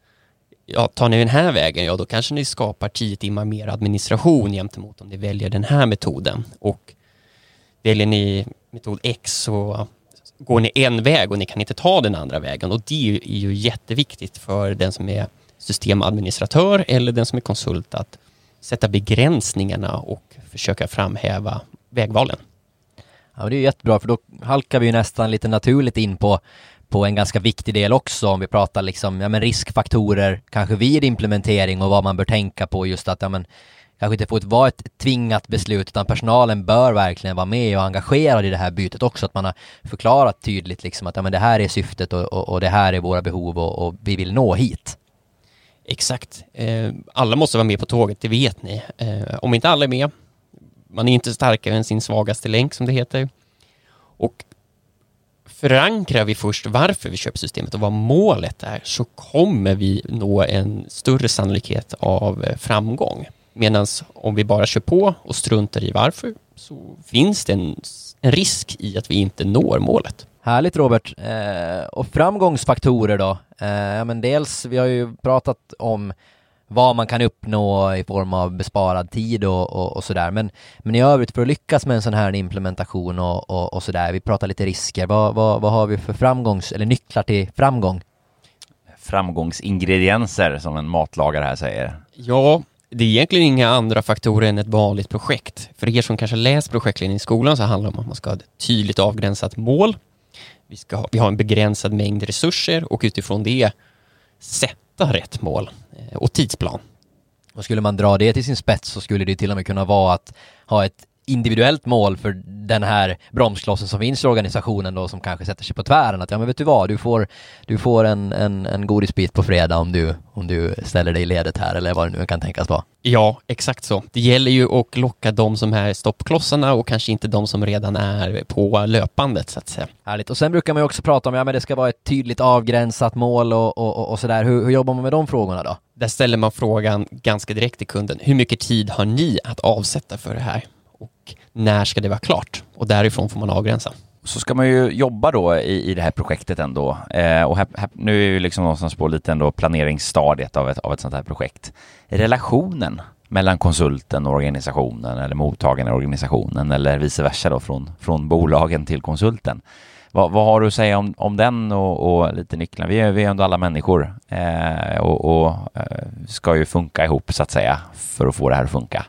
ja, tar ni den här vägen, ja då kanske ni skapar tio timmar mer administration gentemot om ni väljer den här metoden. Och väljer ni metod X så går ni en väg och ni kan inte ta den andra vägen och det är ju jätteviktigt för den som är systemadministratör eller den som är konsult att sätta begränsningarna och försöka framhäva vägvalen. Ja, det är jättebra för då halkar vi ju nästan lite naturligt in på, på en ganska viktig del också om vi pratar liksom, ja men riskfaktorer kanske vid implementering och vad man bör tänka på just att ja men kanske inte får vara ett tvingat beslut utan personalen bör verkligen vara med och engagerad i det här bytet också. Att man har förklarat tydligt liksom att ja, men det här är syftet och, och, och det här är våra behov och, och vi vill nå hit. Exakt. Eh, alla måste vara med på tåget, det vet ni. Eh, om inte alla är med, man är inte starkare än sin svagaste länk som det heter. Och förankrar vi först varför vi köper systemet och vad målet är så kommer vi nå en större sannolikhet av eh, framgång. Medan om vi bara kör på och struntar i varför så finns det en, en risk i att vi inte når målet. Härligt Robert. Eh, och framgångsfaktorer då? Eh, men dels, vi har ju pratat om vad man kan uppnå i form av besparad tid och, och, och sådär. Men, men i övrigt för att lyckas med en sån här implementation och, och, och sådär, vi pratar lite risker. Vad, vad, vad har vi för framgångs, eller nycklar till framgång? Framgångsingredienser som en matlagare här säger. Ja, det är egentligen inga andra faktorer än ett vanligt projekt. För er som kanske läst projektledning i skolan så handlar det om att man ska ha ett tydligt avgränsat mål. Vi, ska ha, vi har en begränsad mängd resurser och utifrån det sätta rätt mål eh, och tidsplan. Och skulle man dra det till sin spets så skulle det till och med kunna vara att ha ett individuellt mål för den här bromsklossen som finns i organisationen då som kanske sätter sig på tvären att ja men vet du vad, du får, du får en, en, en godisbit på fredag om du, om du ställer dig i ledet här eller vad det nu kan tänkas vara. Ja, exakt så. Det gäller ju att locka de som är stoppklossarna och kanske inte de som redan är på löpandet så att säga. Härligt. Och sen brukar man ju också prata om, ja men det ska vara ett tydligt avgränsat mål och, och, och, och sådär. Hur, hur jobbar man med de frågorna då? Där ställer man frågan ganska direkt till kunden. Hur mycket tid har ni att avsätta för det här? När ska det vara klart? Och därifrån får man avgränsa. Så ska man ju jobba då i, i det här projektet ändå. Eh, och här, här, nu är vi liksom någonstans på lite ändå planeringsstadiet av ett, av ett sånt här projekt. Relationen mellan konsulten och organisationen eller mottagaren och organisationen eller vice versa då från, från bolagen till konsulten. Vad, vad har du att säga om, om den och, och lite nycklarna? Vi är, vi är ändå alla människor eh, och, och eh, ska ju funka ihop så att säga för att få det här att funka.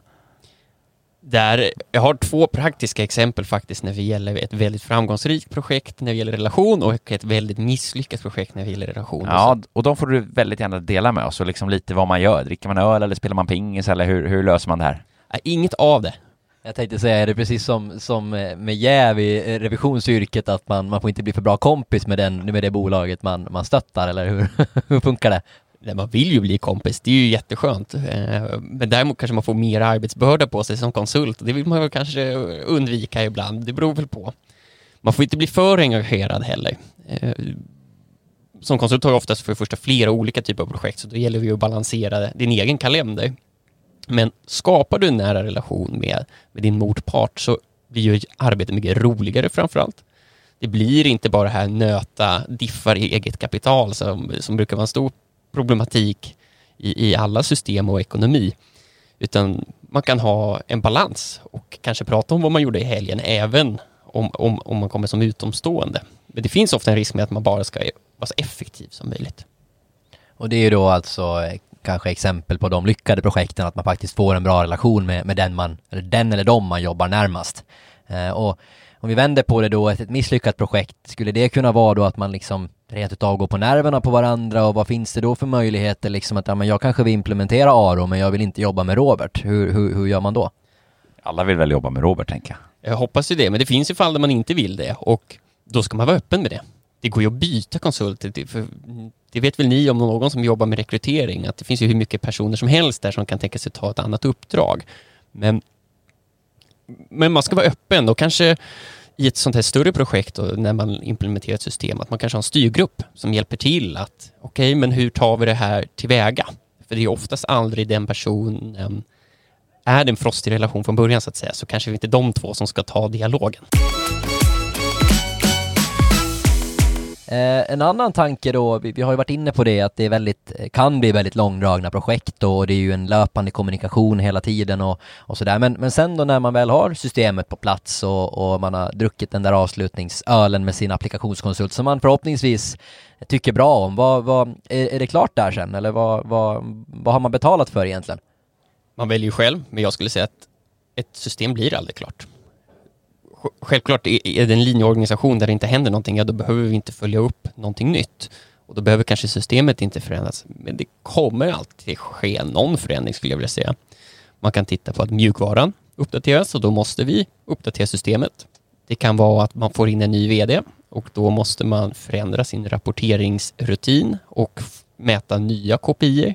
Där, jag har två praktiska exempel faktiskt när det gäller ett väldigt framgångsrikt projekt när det gäller relation och ett väldigt misslyckat projekt när det gäller relation. Ja, och de får du väldigt gärna dela med oss och liksom lite vad man gör. Dricker man öl eller spelar man pingis eller hur, hur löser man det här? Inget av det. Jag tänkte säga, är det precis som, som med jäv i revisionsyrket att man, man får inte bli för bra kompis med, den, med det bolaget man, man stöttar, eller hur, hur funkar det? Man vill ju bli kompis, det är ju jätteskönt. Eh, men däremot kanske man får mer arbetsbörda på sig som konsult. Det vill man väl kanske undvika ibland, det beror väl på. Man får inte bli för engagerad heller. Eh, som konsult har jag oftast för det första flera olika typer av projekt, så då gäller det ju att balansera din egen kalender. Men skapar du en nära relation med, med din motpart så blir ju arbetet mycket roligare framför allt. Det blir inte bara här nöta diffar i eget kapital som, som brukar vara en stor problematik i, i alla system och ekonomi. Utan man kan ha en balans och kanske prata om vad man gjorde i helgen även om, om, om man kommer som utomstående. Men det finns ofta en risk med att man bara ska vara så effektiv som möjligt. Och det är ju då alltså eh, kanske exempel på de lyckade projekten, att man faktiskt får en bra relation med, med den man, eller den eller de man jobbar närmast. Eh, och om vi vänder på det då, ett, ett misslyckat projekt, skulle det kunna vara då att man liksom rent utav gå på nerverna på varandra och vad finns det då för möjligheter liksom att ja, men jag kanske vill implementera Aro men jag vill inte jobba med Robert. Hur, hur, hur gör man då? Alla vill väl jobba med Robert tänker jag. Jag hoppas ju det, men det finns ju fall där man inte vill det och då ska man vara öppen med det. Det går ju att byta konsulter, för det vet väl ni om någon som jobbar med rekrytering, att det finns ju hur mycket personer som helst där som kan tänka sig ta ett annat uppdrag. Men, men man ska vara öppen och kanske i ett sånt här större projekt och när man implementerar ett system, att man kanske har en styrgrupp som hjälper till att, okej, okay, men hur tar vi det här tillväga? För det är oftast aldrig den personen, är det en frostig relation från början så att säga, så kanske det inte är de två som ska ta dialogen. Eh, en annan tanke då, vi, vi, har ju varit inne på det, att det är väldigt, eh, kan bli väldigt långdragna projekt och det är ju en löpande kommunikation hela tiden och, och sådär. Men, men sen då när man väl har systemet på plats och, och man har druckit den där avslutningsölen med sin applikationskonsult som man förhoppningsvis tycker bra om, vad, vad, är, är det klart där sen eller vad, vad, vad har man betalat för egentligen? Man väljer ju själv, men jag skulle säga att ett system blir aldrig klart självklart är det en linjeorganisation där det inte händer någonting, ja då behöver vi inte följa upp någonting nytt. Och då behöver kanske systemet inte förändras. Men det kommer alltid ske någon förändring skulle jag vilja säga. Man kan titta på att mjukvaran uppdateras och då måste vi uppdatera systemet. Det kan vara att man får in en ny VD och då måste man förändra sin rapporteringsrutin och mäta nya kopior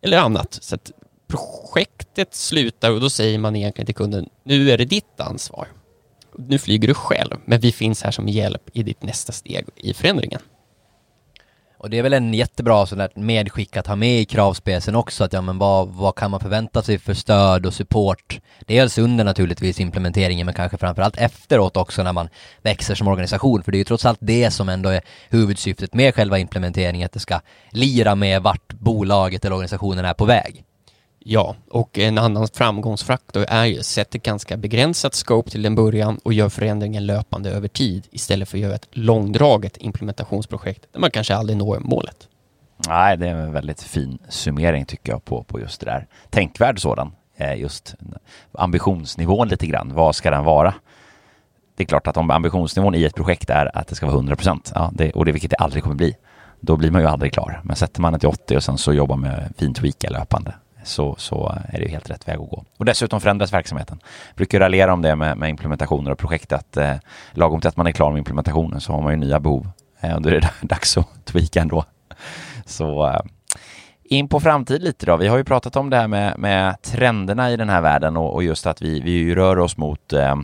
eller annat. Så att projektet slutar och då säger man egentligen till kunden, nu är det ditt ansvar nu flyger du själv, men vi finns här som hjälp i ditt nästa steg i förändringen. Och det är väl en jättebra sån där medskick att ha med i kravspecen också, att ja men vad, vad kan man förvänta sig för stöd och support? Dels under naturligtvis implementeringen, men kanske framförallt efteråt också när man växer som organisation, för det är ju trots allt det som ändå är huvudsyftet med själva implementeringen, att det ska lira med vart bolaget eller organisationen är på väg. Ja, och en annan framgångsfaktor är ju sätt ett ganska begränsat scope till en början och gör förändringen löpande över tid istället för att göra ett långdraget implementationsprojekt där man kanske aldrig når målet. Nej, det är en väldigt fin summering tycker jag på, på just det där. Tänkvärd sådan. Eh, just ambitionsnivån lite grann. Vad ska den vara? Det är klart att om ambitionsnivån i ett projekt är att det ska vara 100 procent, ja, och det vilket det aldrig kommer bli, då blir man ju aldrig klar. Men sätter man det till 80 och sen så jobbar man med fintweaka löpande, så, så är det ju helt rätt väg att gå. Och dessutom förändras verksamheten. Jag brukar raljera om det med, med implementationer och projekt att eh, lagom till att man är klar med implementationen så har man ju nya behov. Eh, och då är det dags att tweaka ändå. Så eh, in på framtid lite då. Vi har ju pratat om det här med, med trenderna i den här världen och, och just att vi, vi rör oss mot eh,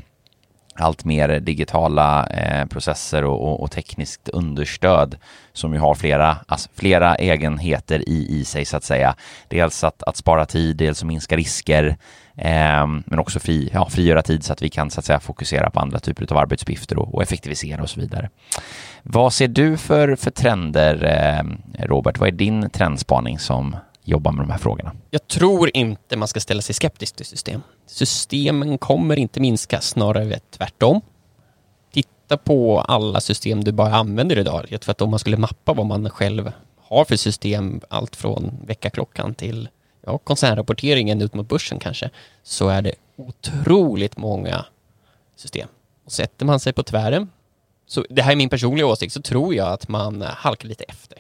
allt mer digitala eh, processer och, och, och, tekniskt understöd som ju har flera, alltså flera egenheter i, i sig så att säga. Dels att, att spara tid, dels att minska risker, eh, men också fri, ja, frigöra tid så att vi kan så att säga fokusera på andra typer av arbetsuppgifter och, och effektivisera och så vidare. Vad ser du för, för trender, eh, Robert? Vad är din trendspaning som jobba med de här frågorna. Jag tror inte man ska ställa sig skeptisk till system. Systemen kommer inte minska, snarare tvärtom. Titta på alla system du bara använder idag. Jag tror att om man skulle mappa vad man själv har för system, allt från väckarklockan till ja, koncernrapporteringen ut mot börsen kanske, så är det otroligt många system. Och sätter man sig på tvären, så det här är min personliga åsikt, så tror jag att man halkar lite efter.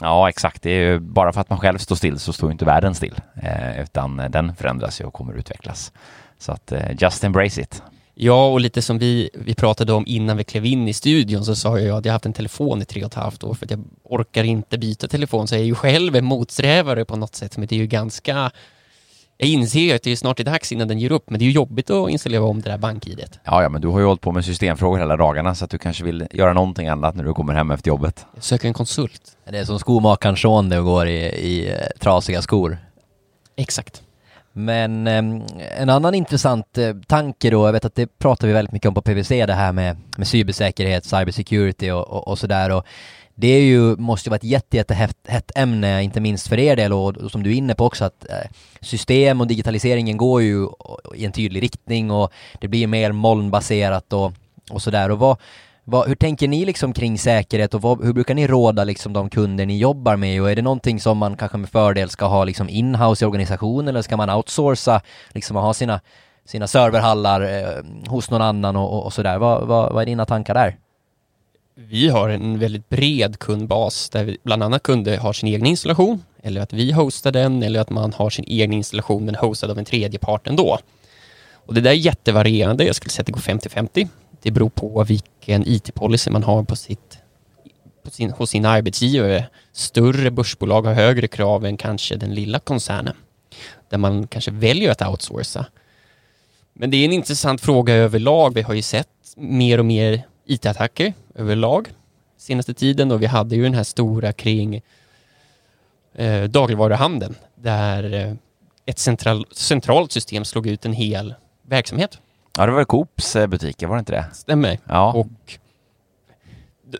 Ja, exakt. Det är ju bara för att man själv står still så står inte världen still, eh, utan eh, den förändras ju och kommer utvecklas. Så att eh, just embrace it. Ja, och lite som vi, vi pratade om innan vi klev in i studion så sa jag att jag haft en telefon i tre och ett halvt år för att jag orkar inte byta telefon, så jag är ju själv en motsträvare på något sätt, men det är ju ganska jag inser att det är snart är dags innan den ger upp, men det är ju jobbigt att installera om det där bank-idet. Ja, ja, men du har ju hållit på med systemfrågor hela dagarna så att du kanske vill göra någonting annat när du kommer hem efter jobbet. Jag söker en konsult. Det är som skomakaren Sean det och går i, i eh, trasiga skor. Exakt. Men eh, en annan intressant eh, tanke då, jag vet att det pratar vi väldigt mycket om på PVC, det här med, med cybersäkerhet, cybersecurity och, och, och sådär det är ju, måste ju vara ett jätte, ämne, inte minst för er del och, och som du är inne på också att eh, system och digitaliseringen går ju i en tydlig riktning och det blir mer molnbaserat och, och sådär. Och vad, vad, hur tänker ni liksom kring säkerhet och vad, hur brukar ni råda liksom de kunder ni jobbar med och är det någonting som man kanske med fördel ska ha liksom inhouse i organisationen eller ska man outsourca liksom och ha sina, sina serverhallar eh, hos någon annan och, och, och sådär? Vad, vad, vad är dina tankar där? Vi har en väldigt bred kundbas där vi, bland annat kunder har sin egen installation eller att vi hostar den eller att man har sin egen installation men hostad av en tredje part ändå. Och det där är jättevarierande. Jag skulle säga att det går 50-50. Det beror på vilken IT-policy man har på sitt, på sin, hos sin arbetsgivare. Större börsbolag har högre krav än kanske den lilla koncernen där man kanske väljer att outsourca. Men det är en intressant fråga överlag. Vi har ju sett mer och mer IT-attacker överlag senaste tiden och vi hade ju den här stora kring eh, dagligvaruhandeln där eh, ett central, centralt system slog ut en hel verksamhet. Ja, det var Coops eh, butiker, var det inte det? Stämmer. Ja. Och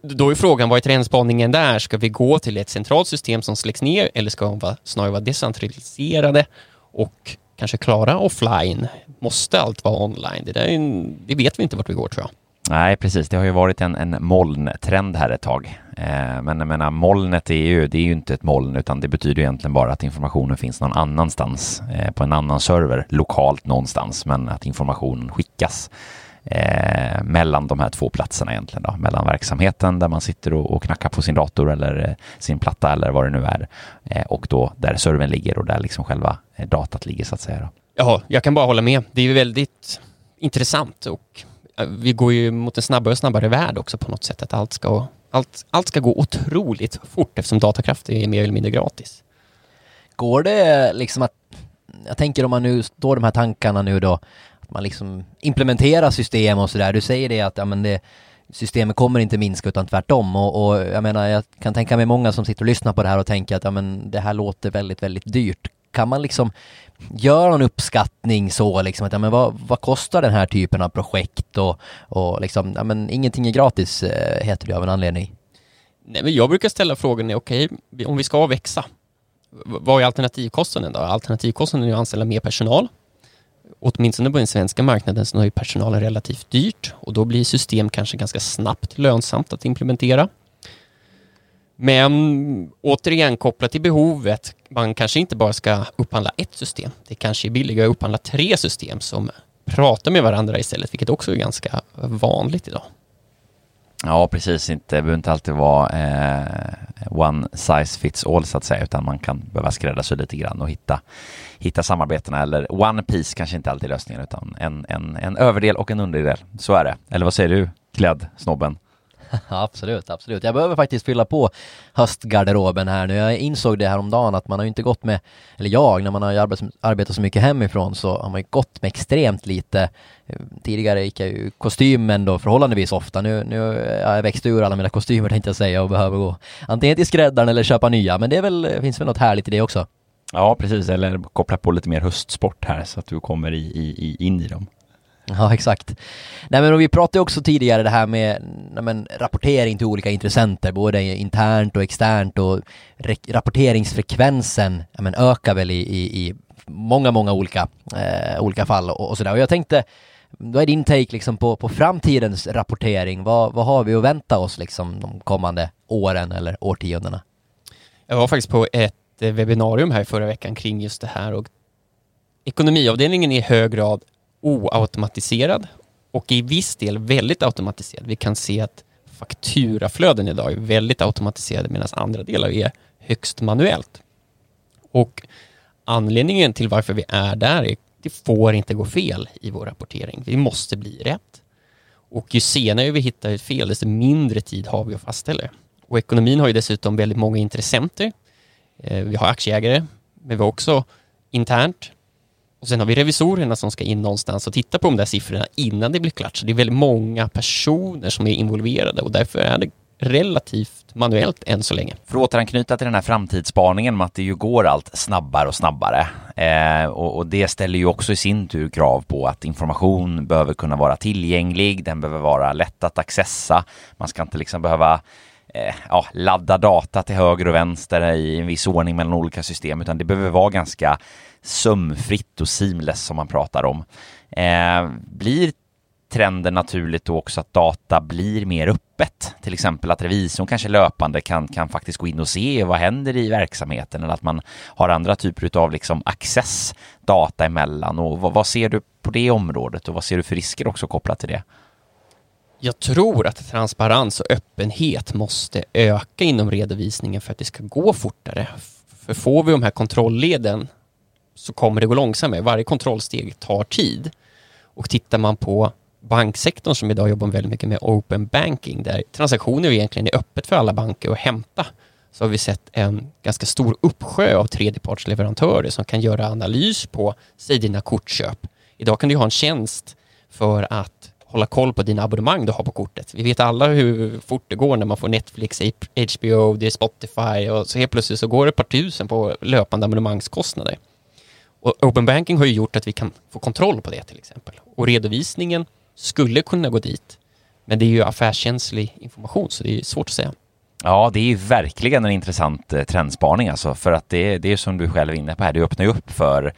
då är frågan, vad är trendspaningen där? Ska vi gå till ett centralt system som släcks ner eller ska de snarare vara decentraliserade och kanske klara offline? Måste allt vara online? Det, där en, det vet vi inte vart vi går tror jag. Nej, precis. Det har ju varit en, en molntrend här ett tag. Eh, men jag menar, molnet är ju, det är ju inte ett moln, utan det betyder egentligen bara att informationen finns någon annanstans, eh, på en annan server, lokalt någonstans, men att informationen skickas eh, mellan de här två platserna egentligen då, mellan verksamheten där man sitter och, och knackar på sin dator eller eh, sin platta eller vad det nu är, eh, och då där servern ligger och där liksom själva eh, datat ligger så att säga. Då. Ja, jag kan bara hålla med. Det är ju väldigt intressant och Eh, vi går ju mot en snabbare och snabbare värld också på något sätt. Att allt ska, allt, allt ska gå otroligt fort eftersom datakraft är mer eller mindre gratis. Går det liksom att, jag tänker om man nu står de här tankarna nu då, att man liksom implementerar system och sådär. Du säger det att ja, men det, systemet kommer inte minska utan tvärtom och, och jag menar jag kan tänka mig många som sitter och lyssnar på det här och tänker att ja men det här låter väldigt, väldigt dyrt. Kan man liksom Gör någon uppskattning så liksom att ja men vad, vad kostar den här typen av projekt och, och liksom ja men ingenting är gratis eh, heter det av en anledning. Nej, men jag brukar ställa frågan, okej, okay, om vi ska växa, vad är alternativkostnaden då? Alternativkostnaden är att anställa mer personal. Åtminstone på den svenska marknaden så är personalen relativt dyrt och då blir system kanske ganska snabbt lönsamt att implementera. Men återigen kopplat till behovet, man kanske inte bara ska upphandla ett system. Det kanske är billigare att upphandla tre system som pratar med varandra istället, vilket också är ganska vanligt idag. Ja, precis. Inte, det behöver inte alltid vara eh, one size fits all så att säga, utan man kan behöva skräddarsy lite grann och hitta, hitta samarbetena. Eller one piece kanske inte alltid är lösningen, utan en, en, en överdel och en underdel. Så är det. Eller vad säger du, klädd snobben? absolut, absolut. Jag behöver faktiskt fylla på höstgarderoben här nu. Jag insåg det här om dagen att man har ju inte gått med, eller jag, när man har arbetat så mycket hemifrån så har man ju gått med extremt lite. Tidigare gick jag ju kostym ändå förhållandevis ofta. Nu, nu har jag växt ur alla mina kostymer tänkte jag säga och behöver gå antingen till skräddaren eller köpa nya. Men det är väl, finns väl något härligt i det också. Ja, precis. Eller koppla på lite mer höstsport här så att du kommer i, i, in i dem. Ja, exakt. Nej men vi pratade också tidigare det här med men, rapportering till olika intressenter, både internt och externt och rapporteringsfrekvensen men, ökar väl i, i, i många, många olika, eh, olika fall och, och sådär. Och jag tänkte, vad är din take liksom på, på framtidens rapportering? Vad, vad har vi att vänta oss liksom de kommande åren eller årtiondena? Jag var faktiskt på ett eh, webbinarium här förra veckan kring just det här och ekonomiavdelningen är i hög grad oautomatiserad och i viss del väldigt automatiserad. Vi kan se att fakturaflöden idag är väldigt automatiserade medan andra delar är högst manuellt. Och anledningen till varför vi är där är det får inte gå fel i vår rapportering. Vi måste bli rätt. Och ju senare vi hittar ett fel, desto mindre tid har vi att fastställa det. Och ekonomin har ju dessutom väldigt många intressenter. Eh, vi har aktieägare, men vi har också internt och sen har vi revisorerna som ska in någonstans och titta på de där siffrorna innan det blir klart. Så det är väldigt många personer som är involverade och därför är det relativt manuellt än så länge. För att återanknyta till den här framtidsspaningen med att det ju går allt snabbare och snabbare. Eh, och, och, det ställer ju också i sin tur krav på att information behöver kunna vara tillgänglig, den behöver vara lätt att accessa. Man ska inte liksom behöva eh, ja, ladda data till höger och vänster i en viss ordning mellan olika system, utan det behöver vara ganska sömfritt och seamless som man pratar om. Eh, blir trenden naturligt då också att data blir mer öppet? Till exempel att revisorn kanske löpande kan, kan faktiskt gå in och se vad händer i verksamheten eller att man har andra typer av liksom access data emellan och vad, vad ser du på det området och vad ser du för risker också kopplat till det? Jag tror att transparens och öppenhet måste öka inom redovisningen för att det ska gå fortare. För får vi de här kontrollleden så kommer det gå långsammare. Varje kontrollsteg tar tid. Och tittar man på banksektorn som idag jobbar väldigt mycket med open banking, där transaktioner egentligen är öppet för alla banker att hämta, så har vi sett en ganska stor uppsjö av tredjepartsleverantörer som kan göra analys på, säg dina kortköp. Idag kan du ha en tjänst för att hålla koll på dina abonnemang du har på kortet. Vi vet alla hur fort det går när man får Netflix, HBO, det är Spotify och så helt plötsligt så går det ett par tusen på löpande abonnemangskostnader. Och Open Banking har ju gjort att vi kan få kontroll på det till exempel. Och redovisningen skulle kunna gå dit. Men det är ju affärskänslig information så det är svårt att säga. Ja, det är verkligen en intressant eh, trendspaning alltså, för att det, det är som du själv är inne på här, det öppnar ju upp för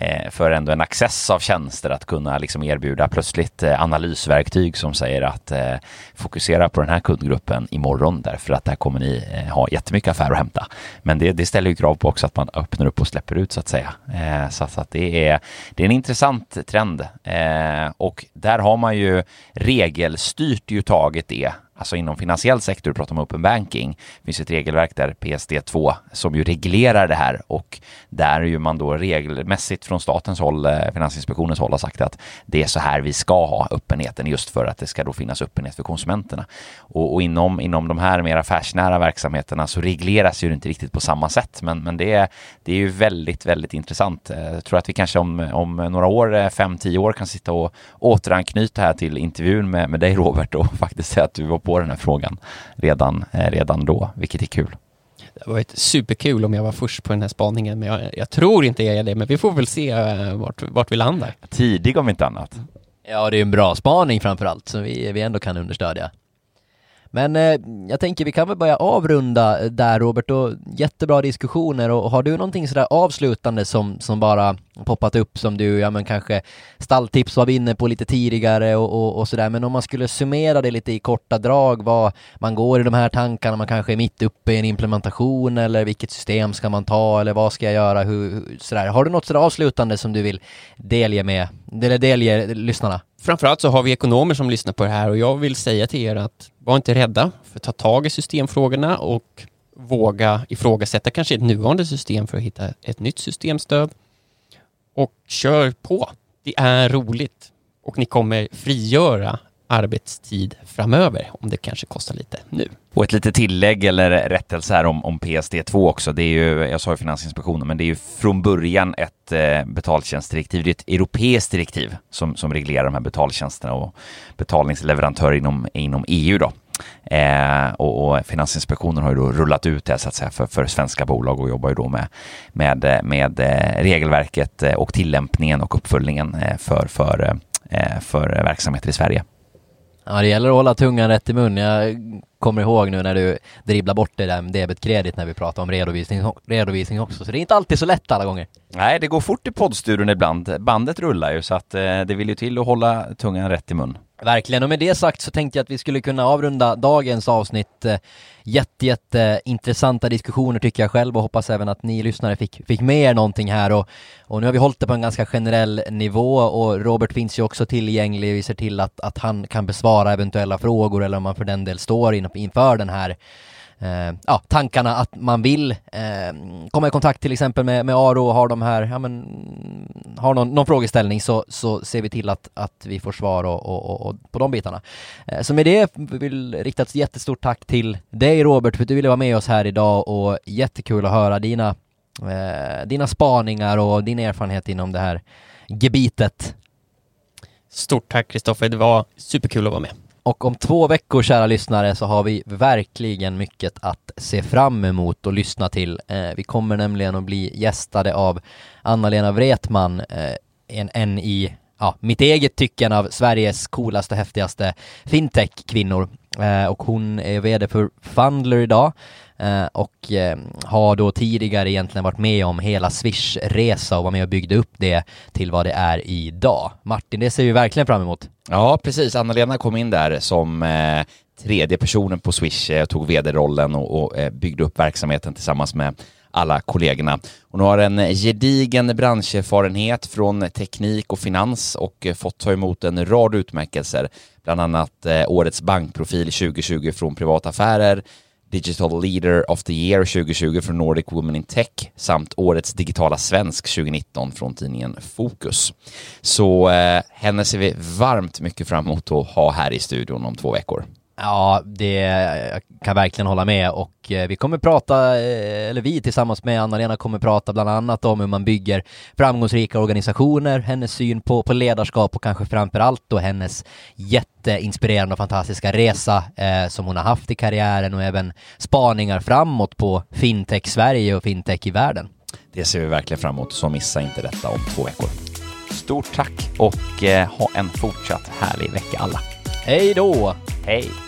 Eh, för ändå en access av tjänster att kunna liksom erbjuda plötsligt eh, analysverktyg som säger att eh, fokusera på den här kundgruppen imorgon därför att där kommer ni eh, ha jättemycket affärer att hämta. Men det, det ställer ju krav på också att man öppnar upp och släpper ut så att säga. så, att det är, det är en intressant trend och där har man ju regelstyrt ju tagit det alltså inom finansiell sektor, pratar om open banking, det finns ett regelverk där PSD2 som ju reglerar det här och där ju man då regelmässigt från statens håll, eh, Finansinspektionens håll har sagt att det är så här vi ska ha öppenheten just för att det ska då finnas öppenhet för konsumenterna. Och, och inom, inom de här mer affärsnära verksamheterna så regleras ju det inte riktigt på samma sätt men, men det, är, det är ju väldigt, väldigt intressant. Eh, jag tror att vi kanske om, om några år, eh, fem, tio år kan sitta och återanknyta här till intervjun med, med dig Robert och faktiskt säga att du var på den här frågan redan, eh, redan då, vilket är kul. Det var ett superkul om jag var först på den här spaningen, men jag, jag tror inte jag är det, men vi får väl se eh, vart, vart vi landar. Tidig om inte annat. Ja, det är en bra spaning framförallt som vi, vi ändå kan understödja. Men eh, jag tänker vi kan väl börja avrunda eh, där Robert och jättebra diskussioner och har du någonting sådär avslutande som, som bara poppat upp som du, ja men kanske stalltips var vi inne på lite tidigare och, och, och sådär men om man skulle summera det lite i korta drag vad man går i de här tankarna, man kanske är mitt uppe i en implementation eller vilket system ska man ta eller vad ska jag göra, hur, sådär. Har du något sådär avslutande som du vill delge med, eller delge lyssnarna? Framförallt så har vi ekonomer som lyssnar på det här och jag vill säga till er att var inte rädda för att ta tag i systemfrågorna och våga ifrågasätta kanske ett nuvarande system för att hitta ett nytt systemstöd. Och kör på. Det är roligt och ni kommer frigöra arbetstid framöver om det kanske kostar lite nu. Och ett litet tillägg eller rättelse här om, om PSD2 också. Det är ju, jag sa ju Finansinspektionen, men det är ju från början ett eh, betaltjänstdirektiv. Det är ett europeiskt direktiv som, som reglerar de här betaltjänsterna och betalningsleverantörer inom, inom EU då. Eh, och, och, Finansinspektionen har ju då rullat ut det så att säga för, för svenska bolag och jobbar ju då med, med, med eh, regelverket eh, och tillämpningen och uppföljningen eh, för, för, eh, för verksamheter i Sverige. Ja, det gäller att hålla tungan rätt i mun. Jag kommer ihåg nu när du dribblar bort det där med debet-kredit när vi pratar om redovisning, redovisning också, så det är inte alltid så lätt alla gånger. Nej, det går fort i poddstudion ibland. Bandet rullar ju så att eh, det vill ju till att hålla tungan rätt i mun. Verkligen, och med det sagt så tänkte jag att vi skulle kunna avrunda dagens avsnitt. Eh, jätte, jätte intressanta diskussioner tycker jag själv och hoppas även att ni lyssnare fick, fick med er någonting här. Och, och nu har vi hållit det på en ganska generell nivå och Robert finns ju också tillgänglig, vi ser till att, att han kan besvara eventuella frågor eller om man för den del står inför den här eh, ja, tankarna att man vill eh, komma i kontakt till exempel med, med Aro och har de här, ja men, har någon, någon frågeställning så, så ser vi till att, att vi får svar och, och, och, och på de bitarna. Eh, så med det vill rikta ett jättestort tack till dig Robert för att du ville vara med oss här idag och jättekul att höra dina, eh, dina spaningar och din erfarenhet inom det här gebitet. Stort tack Kristoffer, det var superkul att vara med. Och om två veckor, kära lyssnare, så har vi verkligen mycket att se fram emot och lyssna till. Eh, vi kommer nämligen att bli gästade av Anna-Lena Wretman, eh, en, en i ja, mitt eget tycken av Sveriges coolaste och häftigaste fintech-kvinnor. Eh, och hon är VD för Fundler idag Eh, och eh, har då tidigare egentligen varit med om hela Swish-resa och var med och byggde upp det till vad det är idag. Martin, det ser vi verkligen fram emot. Ja, precis. Anna-Lena kom in där som eh, tredje personen på Swish, eh, tog vd-rollen och, och eh, byggde upp verksamheten tillsammans med alla kollegorna. Hon har en eh, gedigen branscherfarenhet från teknik och finans och fått ta emot en rad utmärkelser, bland annat Årets bankprofil 2020 från Privata Affärer, Digital Leader of the Year 2020 från Nordic Women in Tech samt Årets digitala svensk 2019 från tidningen Fokus. Så eh, henne ser vi varmt mycket fram emot att ha här i studion om två veckor. Ja, det jag kan verkligen hålla med och eh, vi kommer prata, eh, eller vi tillsammans med Anna-Lena kommer prata bland annat om hur man bygger framgångsrika organisationer, hennes syn på, på ledarskap och kanske framför allt då hennes jätteinspirerande och fantastiska resa eh, som hon har haft i karriären och även spaningar framåt på fintech Sverige och fintech i världen. Det ser vi verkligen fram emot, så missa inte detta om två veckor. Stort tack och eh, ha en fortsatt härlig vecka alla. Hej då! Hej!